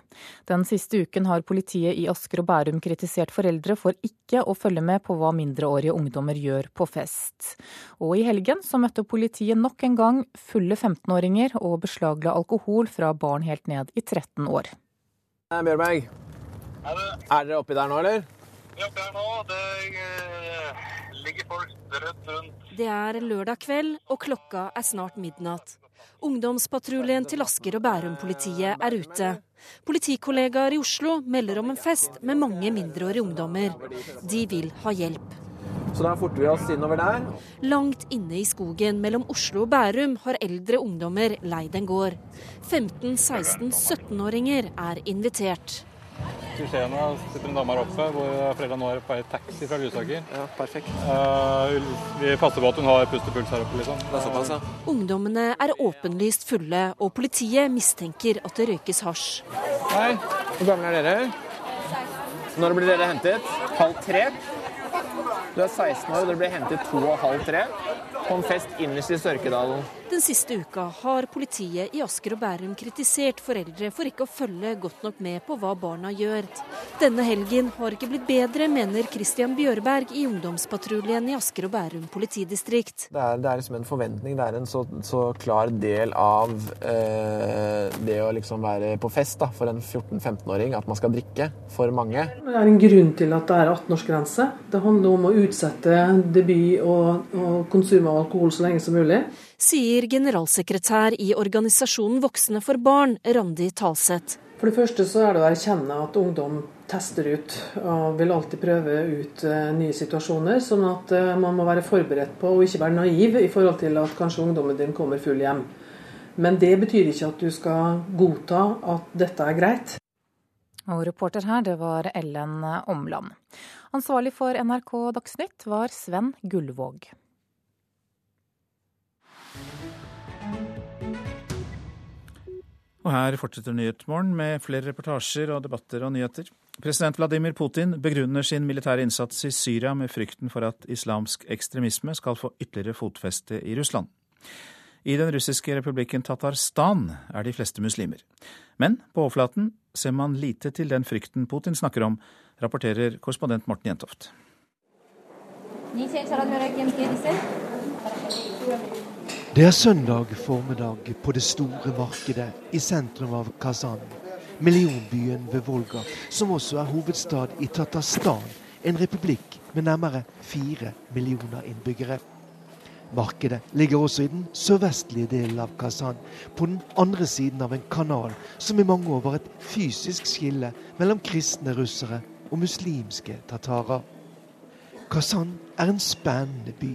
Den siste uken har politiet i Asker og Bærum kritisert foreldre for ikke å følge med på hva mindreårige ungdommer gjør på fest. Og i helgen så møtte politiet nok en gang fulle 15-åringer og beslagla alkohol fra barn helt ned i 13 år. Bjørberg, er dere oppi der nå, eller? Vi her nå. Det eh, ligger folk rett rundt. Det er lørdag kveld, og klokka er snart midnatt. Ungdomspatruljen til Asker og Bærum-politiet er ute. Politikollegaer i Oslo melder om en fest med mange mindreårige ungdommer. De vil ha hjelp. Så da forter vi oss innover der. Langt inne i skogen mellom Oslo og Bærum har eldre ungdommer leid en gård. 15-, 16-, 17-åringer er invitert. Du sitter en dame her oppe hvor foreldrene nå er på vei taxi fra Lysaker. Ja, perfekt. Uh, vi passer på at hun har pustepuls her oppe, liksom. Det er såpass, ja. Ungdommene er åpenlyst fulle, og politiet mistenker at det røykes hasj. Hei, hvor gamle er dere? Når blir dere hentet? Halv tre? Du er 16 år og dere blir hentet to og halv tre på en fest innerst i Sørkedalen. Den siste uka har politiet i Asker og Bærum kritisert foreldre for ikke å følge godt nok med på hva barna gjør. Denne helgen har ikke blitt bedre, mener Christian Bjørberg i ungdomspatruljen i Asker og Bærum politidistrikt. Det er, det er liksom en forventning, det er en så, så klar del av eh, det å liksom være på fest da, for en 14-15-åring, at man skal drikke for mange. Det er en grunn til at det er 18-årsgrense. Det handler om å utsette debut og, og konsum av alkohol så lenge som mulig sier generalsekretær i organisasjonen Voksne for barn, Randi Talseth. For det første så er det å erkjenne at ungdom tester ut og vil alltid prøve ut eh, nye situasjoner. Sånn at eh, man må være forberedt på og ikke være naiv i forhold til at kanskje ungdommen din kommer full hjem. Men det betyr ikke at du skal godta at dette er greit. Og reporter her, det var Ellen Omland. Ansvarlig for NRK Dagsnytt var Sven Gullvåg. Og her fortsetter Nyhetsmorgen med flere reportasjer og debatter og nyheter. President Vladimir Putin begrunner sin militære innsats i Syria med frykten for at islamsk ekstremisme skal få ytterligere fotfeste i Russland. I den russiske republikken Tatarstan er de fleste muslimer. Men på overflaten ser man lite til den frykten Putin snakker om, rapporterer korrespondent Morten Jentoft. Det er søndag formiddag på det store markedet i sentrum av Kazan, millionbyen ved Volga, som også er hovedstad i Tatarstan, en republikk med nærmere fire millioner innbyggere. Markedet ligger også i den sørvestlige delen av Kazan, på den andre siden av en kanal som i mange år var et fysisk skille mellom kristne russere og muslimske tatarer. Kazan er en spennende by.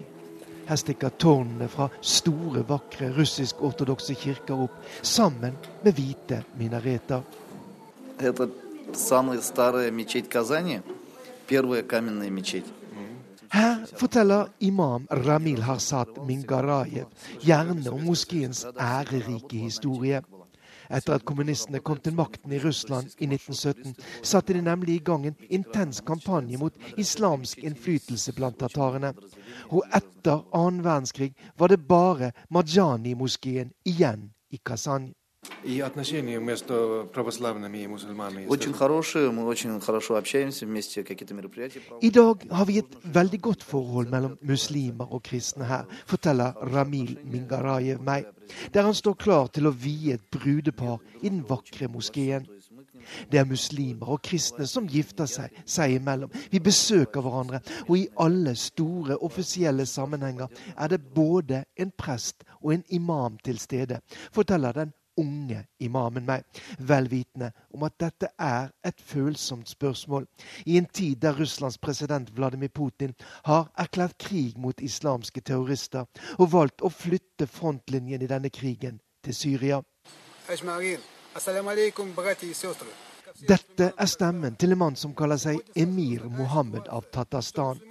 Her stikker tårnene fra store, vakre russisk-ortodokse kirker opp, sammen med hvite minareter. Her forteller imam Ramil Harsat Mingarayev gjerne om moskeens ærerike historie. Etter at kommunistene kom til makten i Russland i 1917, satte de nemlig i gang en intens kampanje mot islamsk innflytelse blant tatarene. Og etter annen verdenskrig var det bare Majani-moskeen igjen i Kazan. И отношения между православными и мусульманами? Очень хорошие, мы очень хорошо общаемся вместе, какие-то мероприятия. I dag har vi et veldig godt forhold mellom muslimer og kristne her, forteller Ramil Mingarayev meg, der han står klar til å vie et brudepar i den vakre moskeen. Det er muslimer og kristne som gifter seg seg imellom. Vi besøker hverandre, og i alle store offisielle sammenhenger er det både en prest og en imam til stede, forteller den unge imamen meg, vel vitende om at dette er et følsomt spørsmål i en tid der Russlands president Vladimir Putin har erklært krig mot islamske terrorister og valgt å flytte frontlinjen i denne krigen til Syria. Dette er stemmen til en mann som kaller seg Emir Mohammed av Tatarstan,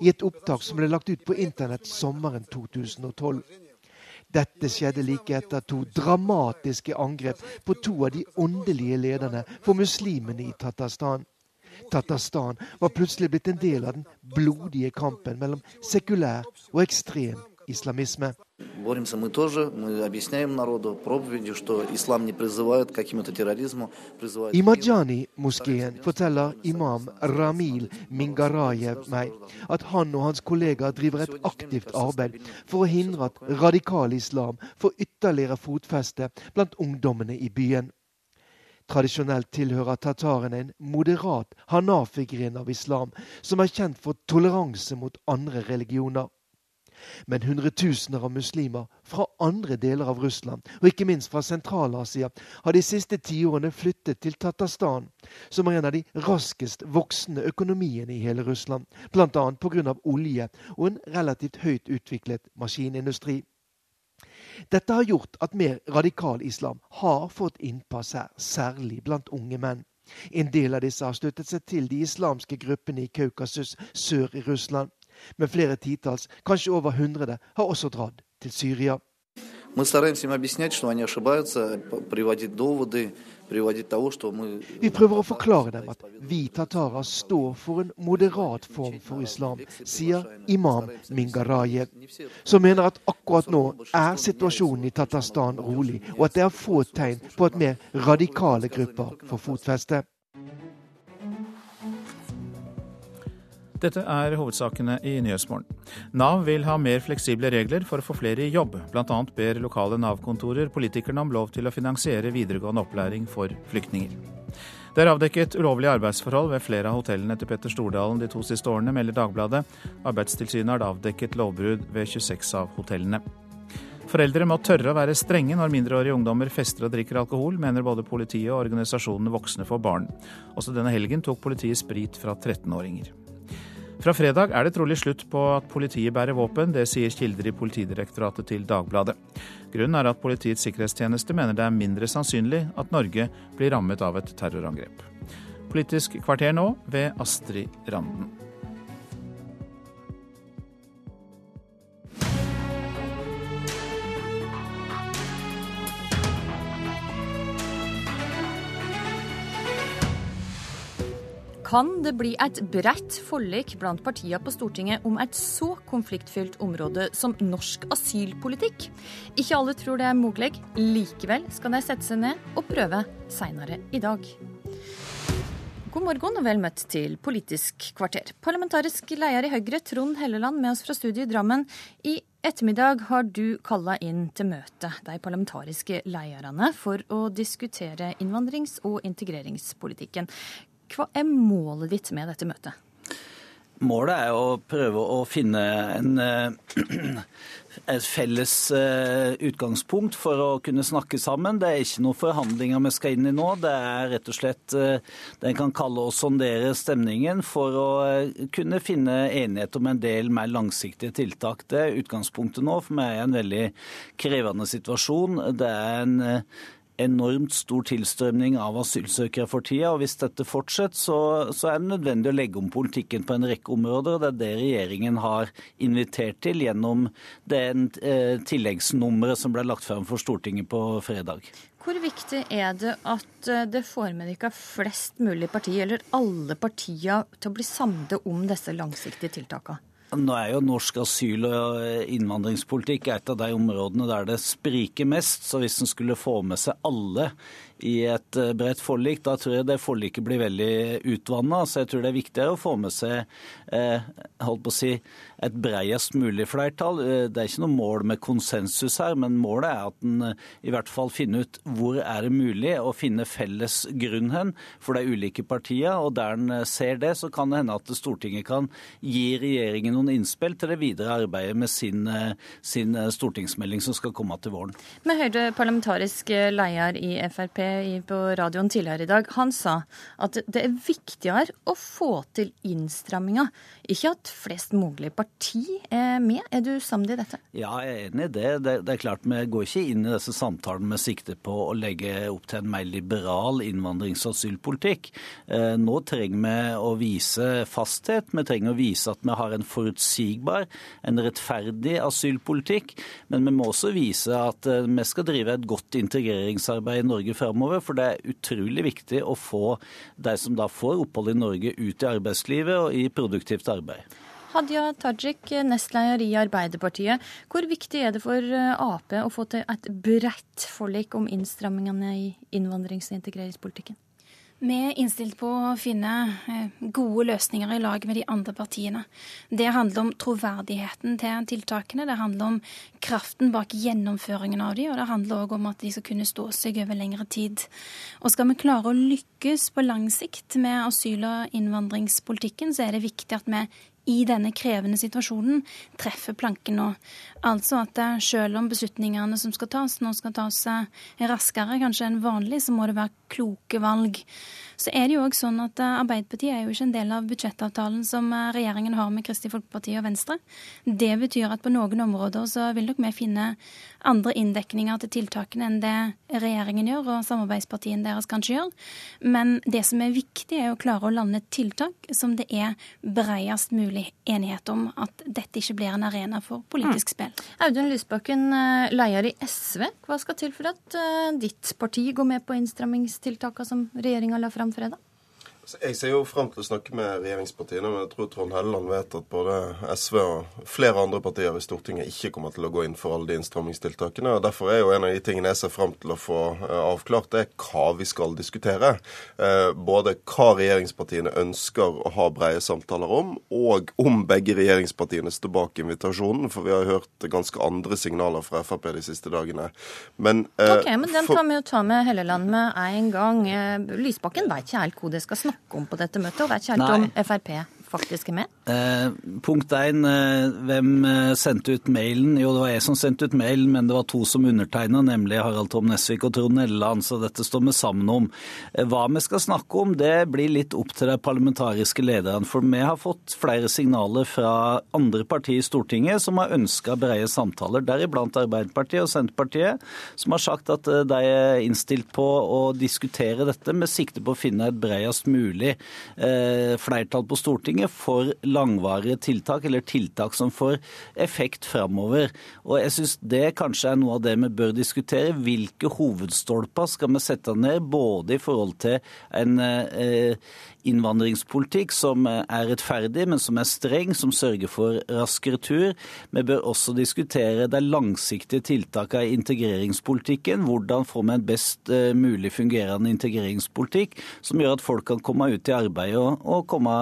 i et opptak som ble lagt ut på internett sommeren 2012. Dette skjedde like etter to dramatiske angrep på to av de åndelige lederne for muslimene i Tatarstan. Tatarstan var plutselig blitt en del av den blodige kampen mellom sekulær og ekstrem islamisme. Боремся мы тоже, мы объясняем народу проповедью, что ислам не призывает к какому-то терроризму, призывает... I Majani-moskeen forteller imam Ramil Mingarayev meg at han og hans kollegaer driver et aktivt arbeid for å hindre at radikal islam får ytterligere fotfeste blant ungdommene i byen. Tradisjonelt tilhører tatarene en moderat hanafi-gren av islam, som er kjent for toleranse mot andre religioner. Men hundretusener av muslimer fra andre deler av Russland, og ikke minst fra Sentral-Asia, har de siste tiårene flyttet til Tatarstan, som er en av de raskest voksende økonomiene i hele Russland, bl.a. pga. olje og en relativt høyt utviklet maskinindustri. Dette har gjort at mer radikal islam har fått innpass her, særlig blant unge menn. En del av disse har sluttet seg til de islamske gruppene i Kaukasus sør i Russland men flere titalls, kanskje over hundre, har også dratt til Syria. Мы стараемся им объяснять, что они ошибаются, приводить доводы, приводить того, что мы... Vi prøver å forklare dem at vi tatarer står for en moderat form for islam, sier imam Mingarayev, som mener at akkurat nå er situasjonen i Tatarstan rolig, og at det er få tegn på at mer radikale grupper får fotfeste. Dette er hovedsakene i Nyhetsmorgen. Nav vil ha mer fleksible regler for å få flere i jobb. Bl.a. ber lokale Nav-kontorer politikerne om lov til å finansiere videregående opplæring for flyktninger. Det er avdekket ulovlige arbeidsforhold ved flere av hotellene til Petter Stordalen de to siste årene, melder Dagbladet. Arbeidstilsynet har avdekket lovbrudd ved 26 av hotellene. Foreldre må tørre å være strenge når mindreårige ungdommer fester og drikker alkohol, mener både politiet og organisasjonene Voksne for barn. Også denne helgen tok politiet sprit fra 13-åringer. Fra fredag er det trolig slutt på at politiet bærer våpen. Det sier kilder i Politidirektoratet til Dagbladet. Grunnen er at Politiets sikkerhetstjeneste mener det er mindre sannsynlig at Norge blir rammet av et terrorangrep. Politisk kvarter nå ved Astrid Randen. Kan det bli et bredt forlik blant partiene på Stortinget om et så konfliktfylt område som norsk asylpolitikk? Ikke alle tror det er mulig. Likevel skal de sette seg ned og prøve seinere i dag. God morgen og vel møtt til Politisk kvarter. Parlamentarisk leder i Høyre, Trond Helleland, med oss fra studiet i Drammen. I ettermiddag har du kalla inn til møte de parlamentariske lederne for å diskutere innvandrings- og integreringspolitikken. Hva er målet ditt med dette møtet? Målet er å prøve å finne en, eh, et felles eh, utgangspunkt for å kunne snakke sammen. Det er ikke noen forhandlinger vi skal inn i nå. Det er rett og slett eh, det en kan kalle å sondere stemningen for å kunne finne enighet om en del mer langsiktige tiltak. Det er utgangspunktet nå, for vi er i en veldig krevende situasjon. Det er en enormt stor tilstrømning av asylsøkere for tida. og Hvis dette fortsetter, så, så, er det nødvendig å legge om politikken på en rekke områder. og Det er det regjeringen har invitert til gjennom det eh, tilleggsnummeret som ble lagt frem for Stortinget på fredag. Hvor viktig er det at eh, det får med dere flest mulig partier, eller alle partier, til å bli samlet om disse langsiktige tiltakene? Nå er jo norsk asyl- og innvandringspolitikk et av de områdene der det spriker mest. Så hvis en skulle få med seg alle i et eh, bredt forlik. Da tror jeg det forliket blir veldig utvanna. Så jeg tror det er viktigere å få med seg eh, holdt på å si, et bredest mulig flertall. Eh, det er ikke noe mål med konsensus her, men målet er at en eh, i hvert fall finner ut hvor er det mulig å finne felles grunn hen for de ulike partiene. Og der en ser det, så kan det hende at Stortinget kan gi regjeringen noen innspill til det videre arbeidet med sin, sin stortingsmelding som skal komme til våren. Med Høyre parlamentarisk leder i Frp på radioen tidligere i dag, han sa at det er viktigere å få til innstramminger, ikke at flest mulig parti er med. Er du sammen i dette? Ja, jeg er enig i det. det. Det er klart Vi går ikke inn i disse samtalene med sikte på å legge opp til en mer liberal innvandrings- og asylpolitikk. Eh, nå trenger vi å vise fasthet. Vi trenger å vise at vi har en forutsigbar, en rettferdig asylpolitikk. Men vi må også vise at eh, vi skal drive et godt integreringsarbeid i Norge framover framover. For det er utrolig viktig å få de som da får opphold i Norge, ut i arbeidslivet og i produktivt arbeid. Hadia Tajik, nestleder i Arbeiderpartiet. Hvor viktig er det for eh, Ap å få til et bredt forlik om innstrammingene i innvandrings- og integreringspolitikken? Vi er innstilt på å finne eh, gode løsninger i lag med de andre partiene. Det handler om troverdigheten til tiltakene, det handler om kraften bak gjennomføringen av de, og det handler òg om at de skal kunne stå seg over lengre tid. Og skal vi klare å lykkes på lang sikt med asyl- og innvandringspolitikken, så er det viktig at vi i denne krevende situasjonen treffer planken nå. Altså at selv om beslutningene som skal tas, nå skal tas eh, raskere kanskje enn vanlig, så må det være kloke valg. Så er det jo også sånn at eh, Arbeiderpartiet er jo ikke en del av budsjettavtalen som regjeringen har med Kristelig Folkeparti og Venstre. Det betyr at på noen områder så vil nok vi finne andre inndekninger til tiltakene enn det regjeringen gjør, og samarbeidspartiene deres kanskje gjør. Men det som er viktig, er å klare å lande tiltak som det er breiest mulig enighet om at dette ikke blir en arena for politisk mm. Audun Lysbakken, eh, leder i SV. Hva skal til for at ditt parti går med på innstrammingstiltakene som regjeringa la fram fredag? Jeg ser jo frem til å snakke med regjeringspartiene, men jeg tror Trond Helleland vet at både SV og flere andre partier i Stortinget ikke kommer til å gå inn for alle de innstrammingstiltakene. og Derfor er jo en av de tingene jeg ser frem til å få eh, avklart, det er hva vi skal diskutere. Eh, både hva regjeringspartiene ønsker å ha breie samtaler om, og om begge regjeringspartiene står bak invitasjonen. For vi har hørt ganske andre signaler fra Frp de siste dagene. Men, eh, ok, men den kan vi jo ta med Helleland med en gang. Lysbakken veit ikke helt hvor det skal snakke snakke om på dette møtet, og vet ikke helt om Frp faktisk er med? Eh, punkt én, eh, hvem eh, sendte ut mailen? Jo, det var jeg som sendte ut mailen, men det var to som undertegna, nemlig Harald Tom Nesvik og Trond Nelleland, så dette står vi sammen om. Hva vi skal snakke om, det blir litt opp til de parlamentariske lederne. For vi har fått flere signaler fra andre partier i Stortinget som har ønska brede samtaler, deriblant Arbeiderpartiet og Senterpartiet, som har sagt at de er innstilt på å diskutere dette med sikte på å finne et bredest mulig flertall på Stortinget for langvarige tiltak, eller tiltak som får effekt framover. Og jeg syns det kanskje er noe av det vi bør diskutere. Hvilke hovedstolper skal vi sette ned, både i forhold til en eh, innvandringspolitikk som er rettferdig, men som er streng, som sørger for rask retur. Vi bør også diskutere de langsiktige tiltakene i integreringspolitikken. Hvordan får vi en best eh, mulig fungerende integreringspolitikk som gjør at folk kan komme ut i arbeid og, og komme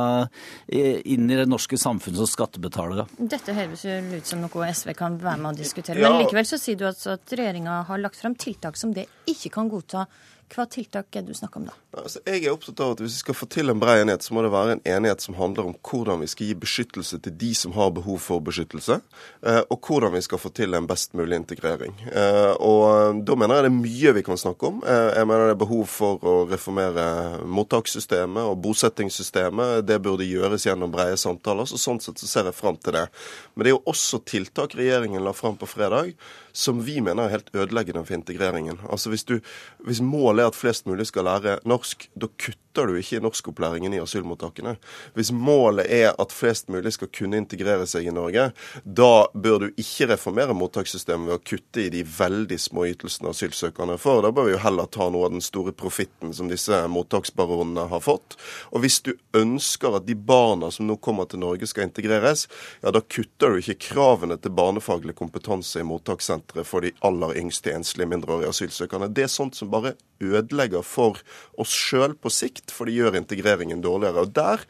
inn i det norske samfunnet som skattebetalere. Dette høres jo ut som noe SV kan være med å diskutere. Men likevel så sier du altså at regjeringa har lagt frem tiltak som det ikke kan godta. Hva tiltak er det du snakker om da? Altså, jeg er opptatt av at Hvis vi skal få til en bred enighet, så må det være en enighet som handler om hvordan vi skal gi beskyttelse til de som har behov for beskyttelse, eh, og hvordan vi skal få til en best mulig integrering. Eh, og eh, Da mener jeg det er mye vi kan snakke om. Jeg mener det er behov for å reformere mottakssystemet og bosettingssystemet. Det burde gjøres gjennom brede samtaler. så Sånn sett så ser jeg fram til det. Men det er jo også tiltak regjeringen la fram på fredag som vi mener er helt ødeleggende for integreringen. Altså Hvis, du, hvis målet er at flest mulig skal lære norsk, da kutter kutter du ikke i norskopplæringen i asylmottakene. Hvis målet er at flest mulig skal kunne integrere seg i Norge, da bør du ikke reformere mottakssystemet ved å kutte i de veldig små ytelsene asylsøkerne får. Da bør vi jo heller ta noe av den store profitten som disse mottaksbaronene har fått. Og hvis du ønsker at de barna som nå kommer til Norge skal integreres, ja da kutter du ikke kravene til barnefaglig kompetanse i mottakssenteret for de aller yngste enslige mindreårige asylsøkerne. Det er sånt som bare ødelegger for oss sjøl på sikt, for det gjør integreringen dårligere. Og der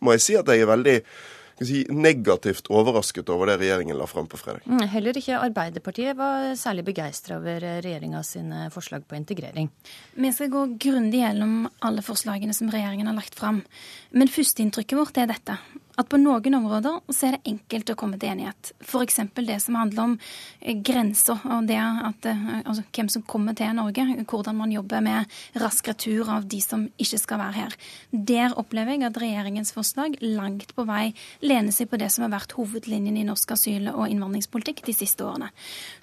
må jeg si at jeg er veldig si, negativt overrasket over det regjeringen la fram på fredag. Mm, heller ikke Arbeiderpartiet var særlig begeistra over regjeringa sine forslag på integrering. Vi skal gå grundig gjennom alle forslagene som regjeringen har lagt fram. Men førsteinntrykket vårt er dette at på noen områder så er det enkelt å komme til enighet. F.eks. det som handler om eh, grenser og det at, eh, altså, hvem som kommer til Norge. Hvordan man jobber med rask retur av de som ikke skal være her. Der opplever jeg at regjeringens forslag langt på vei lener seg på det som har vært hovedlinjen i norsk asyl- og innvandringspolitikk de siste årene.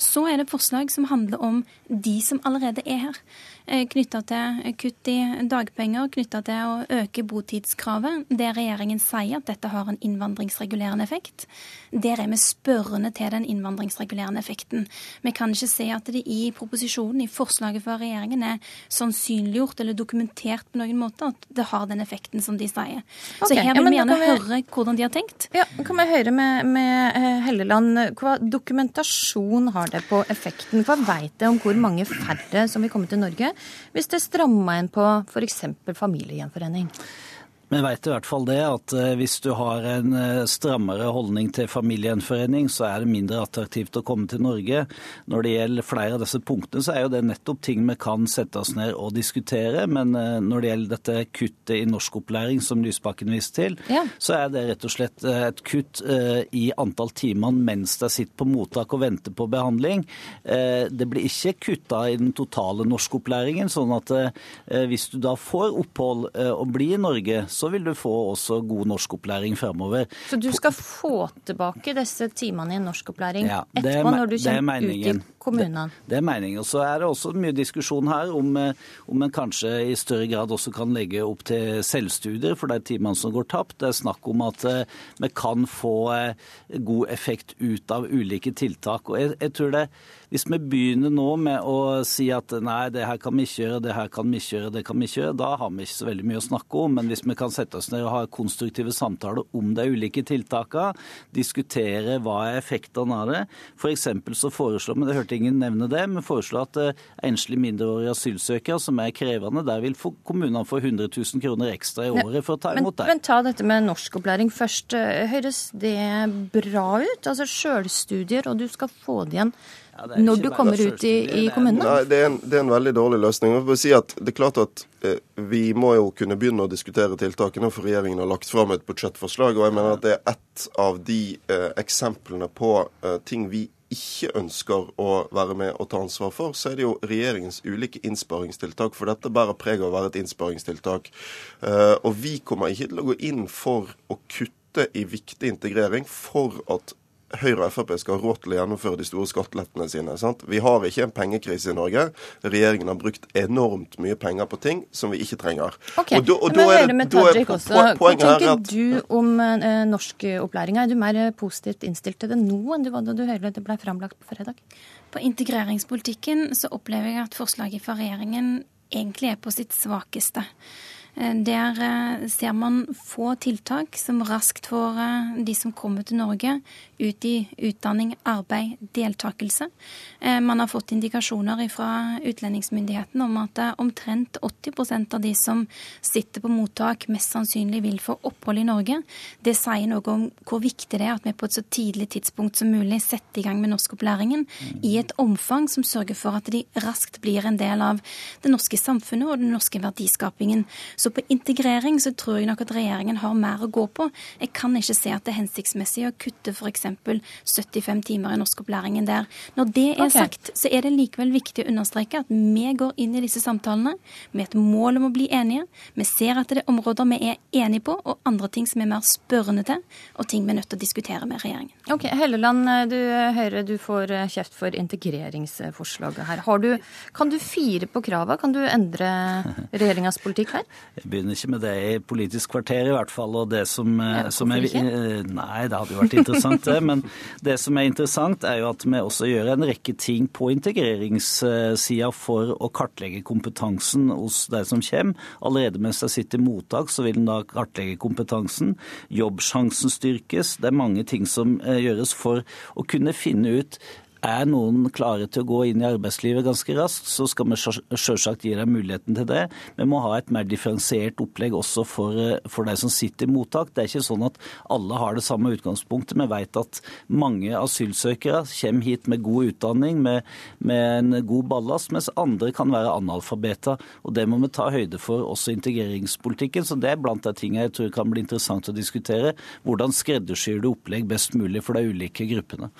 Så er det forslag som handler om de som allerede er her. Eh, knytta til kutt i dagpenger, knytta til å øke botidskravet, der regjeringen sier at dette har har en innvandringsregulerende effekt. Der er vi spørrende til den innvandringsregulerende effekten. Vi kan ikke se at det i proposisjonen, i forslaget fra regjeringen, er sannsynliggjort eller dokumentert på noen måte at det har den effekten som de sier. Okay. Så her vil ja, vi gjerne vi... høre hvordan de har tenkt. Ja, Kan vi høre med, med eh, Helleland, hva dokumentasjon har det på effekten? Hva veit det om hvor mange færre som vil komme til Norge hvis det strammer inn på f.eks. familiegjenforening? Vi vet i hvert fall det at eh, hvis du har en eh, strammere holdning til familiegjenforening, så er det mindre attraktivt å komme til Norge. Når det gjelder flere av disse punktene, så er jo det nettopp ting vi kan sette oss ned og diskutere. Men eh, når det gjelder dette kuttet i norskopplæring som Lysbakken viste til, ja. så er det rett og slett et kutt i antall timer mens de sitter på mottak og venter på behandling. Det blir ikke kutta i den totale norskopplæringen, sånn at hvis du da får opphold og blir i Norge, så så vil du få også god norskopplæring fremover. Så du skal få tilbake disse timene i norskopplæring ja, etterpå, når du kommer ut i kommunene? Det, det, er meningen. Så er det også mye diskusjon her om, eh, om en kanskje i større grad også kan legge opp til selvstudier for de timene som går tapt. Det er snakk om at eh, vi kan få eh, god effekt ut av ulike tiltak. Og jeg, jeg tror det hvis vi begynner nå med å si at nei, det her kan vi ikke gjøre, det her kan vi ikke gjøre, det kan vi ikke gjøre, da har vi ikke så veldig mye å snakke om. Men hvis vi kan sette oss ned og ha konstruktive samtaler om de ulike tiltakene, diskutere hva er effektene av det. F.eks. så foreslår vi, det hørte ingen nevne det, men foreslår at uh, enslige mindreårige asylsøkere som er krevende, der vil kommunene få 100 000 kroner ekstra i året for å ta imot dem. Men, men ta dette med norskopplæring først. Høres det bra ut? Altså sjølstudier, og du skal få det igjen når du kommer ut i, i kommunene? Nei, det er, en, det er, en, veldig dårlig løsning. Jeg vil si at det er klart at eh, Vi må jo kunne begynne å diskutere tiltakene, for regjeringen har lagt fram et budsjettforslag. og jeg mener at Det er ett av de eh, eksemplene på eh, ting vi ikke ønsker å være med og ta ansvar for, så er det jo regjeringens ulike innsparingstiltak. For dette bærer preg av å være et innsparingstiltak. Eh, og vi kommer ikke til å gå inn for å kutte i viktig integrering for at Høyre og Frp skal ha råd til å gjennomføre de store skattelettene sine. Sant? Vi har ikke en pengekrise i Norge. Regjeringen har brukt enormt mye penger på ting som vi ikke trenger. Ok, og do, og da er det, da er også. Hva tenker du om eh, norskopplæringa? Er du mer positivt innstilt til det nå enn du var da du hørte det ble framlagt på fredag? På integreringspolitikken så opplever jeg at forslaget fra regjeringen egentlig er på sitt svakeste. Eh, der eh, ser man få tiltak som raskt får eh, de som kommer til Norge, ut i utdanning, arbeid, deltakelse. Man har fått indikasjoner fra utlendingsmyndighetene om at omtrent 80% av de som sitter på mottak, mest sannsynlig vil få opphold i Norge. Det sier noe om hvor viktig det er at vi på et så tidlig tidspunkt som mulig setter i gang med norskopplæringen i et omfang som sørger for at de raskt blir en del av det norske samfunnet og den norske verdiskapingen. Så på integrering så tror jeg nok at regjeringen har mer å gå på. Jeg kan ikke se at det er hensiktsmessig å kutte f.eks. 75 timer i norskopplæringen der. Når det er okay. sagt, så er det likevel viktig å understreke at vi går inn i disse samtalene med et mål om å bli enige. Vi ser at det er områder vi er enige på, og andre ting som er mer spørrende til, og ting vi er nødt til å diskutere med regjeringen. Ok, Helleland, du Høyre, du får kjeft for integreringsforslaget her. Du, kan du fire på krava? Kan du endre regjeringas politikk her? Jeg begynner ikke med det i Politisk kvarter, i hvert fall. Og det som, ja, som er eh, Nei, det hadde jo vært interessant, det. Men det som er interessant, er jo at vi også gjør en rekke ting på integreringssida for å kartlegge kompetansen hos de som kommer. Allerede mens de sitter i mottak, så vil en da kartlegge kompetansen. Jobbsjansen styrkes. Det er mange ting som eh, gjøres for å kunne finne ut er noen klare til å gå inn i arbeidslivet ganske raskt, så skal vi selvsagt gi dem muligheten til det. Vi må ha et mer differensiert opplegg også for, eh, for de som sitter i mottak. Det er ikke sånn at alle har det samme utgangspunktet. Vi vet at mange asylsøkere kommer hit med god utdanning, med, med en god ballast, mens andre kan være analfabeter. Og Det må vi ta høyde for også integreringspolitikken. Så Det er blant de tingene jeg tror kan bli interessant å diskutere. Hvordan skreddersyr du opplegg best mulig for de ulike gruppene?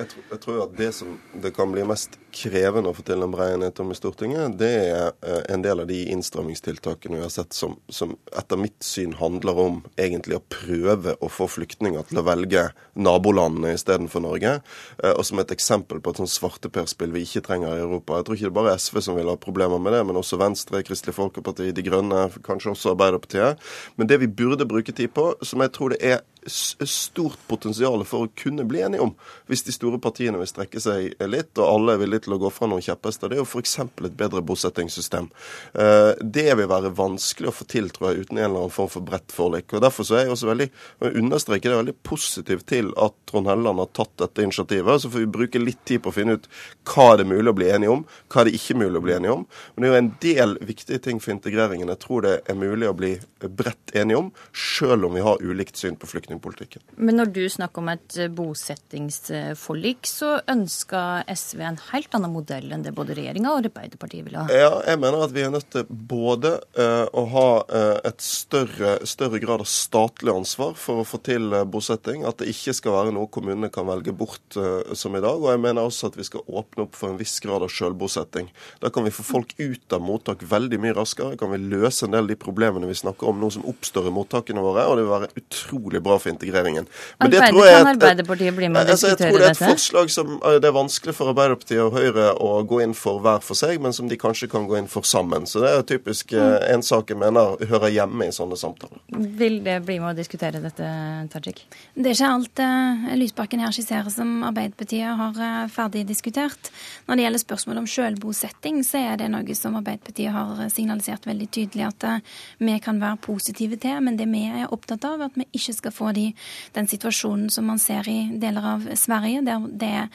Jeg, tror, jeg tror at det som det kan bli mest krevende å få til en bred enighet om i Stortinget, det er eh, en del av de innstrammingstiltakene vi har sett som, som, etter mitt syn handler om egentlig å prøve å få flyktninger til å velge nabolandene istedenfor Norge. Eh, og som et eksempel på et sånt svarteperspill vi ikke trenger i Europa. Jeg tror ikke det er bare SV som vil ha problemer med det, men også Venstre, Kristelig Folkeparti, De Grønne, kanskje også Arbeiderpartiet. Men det vi burde bruke tid på, som jeg tror det er stort potensial for å kunne bli enige om, hvis de store partiene vil strekke seg litt, og alle er villige til å gå fra noen kjepphester. Det er jo f.eks. et bedre bosettingssystem. Eh, det vil være vanskelig å få til, tror jeg, uten en eller annen form for bredt forlik. og Derfor så er jeg også veldig jeg understreker det veldig positivt til at Trond Helleland har tatt dette initiativet. Så får vi bruke litt tid på å finne ut hva det er mulig å bli enige om, hva det er ikke mulig å bli enige om. Men det er jo en del viktige ting for integreringen jeg tror det er mulig å bli bredt enige om, selv om vi har ulikt syn på flyktninger flyktningpolitikken. Men når du snakker om et eh, bosettingsforlik, så ønsker SV en helt annen modell enn det både regjeringa og Arbeiderpartiet vil ha? Ja, jeg mener at vi er nødt til både uh, å ha uh, et større, større, grad av statlig ansvar for å få til bosetting. At det ikke skal være noe kommunene kan velge bort som i dag. Og jeg mener også at vi skal åpne opp for en viss grad av selvbosetting. Da kan vi få folk ut av mottak veldig mye raskere. Kan vi løse en del av de problemene vi snakker om nå som oppstår i mottakene våre. Og det vil være utrolig bra for integreringen. Men det tror jeg kan Arbeiderpartiet bli med å altså, diskutere dette? Jeg tror det er et forslag som eh, det er vanskelig for Arbeiderpartiet og Høyre å gå inn for hver for seg, men som de kanskje kan gå inn for sammen. Så det er typisk eh, Mm. en sak jeg mener hører hjemme i sånne samtaler. Vil det bli med å diskutere dette, Tajik? Det er ikke alt uh, Lysbakken her skisserer som Arbeiderpartiet har uh, ferdig diskutert. Når det gjelder spørsmålet om selvbosetting, så er det noe som Arbeiderpartiet har signalisert veldig tydelig at uh, vi kan være positive til. Men det vi er opptatt av, er at vi ikke skal få de, den situasjonen som man ser i deler av Sverige, der det er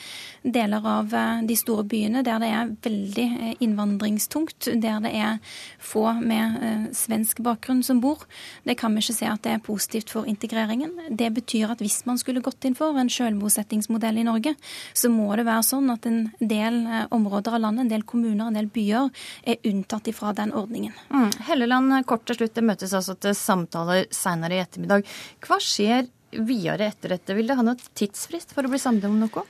deler av de store byene der det er veldig innvandringstungt, der det er få med eh, svensk bakgrunn som bor. Det kan vi ikke se at det er positivt for integreringen. Det betyr at hvis man skulle gått inn for en selvbosettingsmodell i Norge, så må det være sånn at en del eh, områder av landet, en del kommuner, en del byer er unntatt ifra den ordningen. Mm. Helleland, kort til slutt. Det møtes altså til samtaler senere i ettermiddag. Hva skjer videre etter dette? Vil det ha noe tidsfrist for å bli samlet om noe?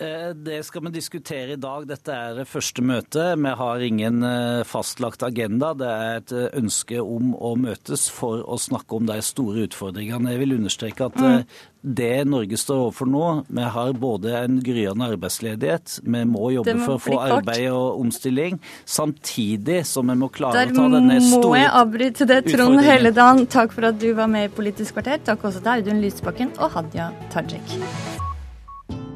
Eh, Det skal vi diskutere i dag. Dette er det første møtet. Vi har ingen eh, fastlagt agenda. Det er et eh, ønske om å møtes for å snakke om de store utfordringene. Jeg vil understreke at Mm. det Norge står overfor nå Vi har både en gryende arbeidsledighet, vi må jobbe må for å få arbeid og omstilling, samtidig som vi må klare Der å ta denne store utfordringen. Der må jeg avbryte det. Trond Helledan, takk for at du var med i Politisk kvarter. Takk også til Audun Lysbakken og Hadia Tajik.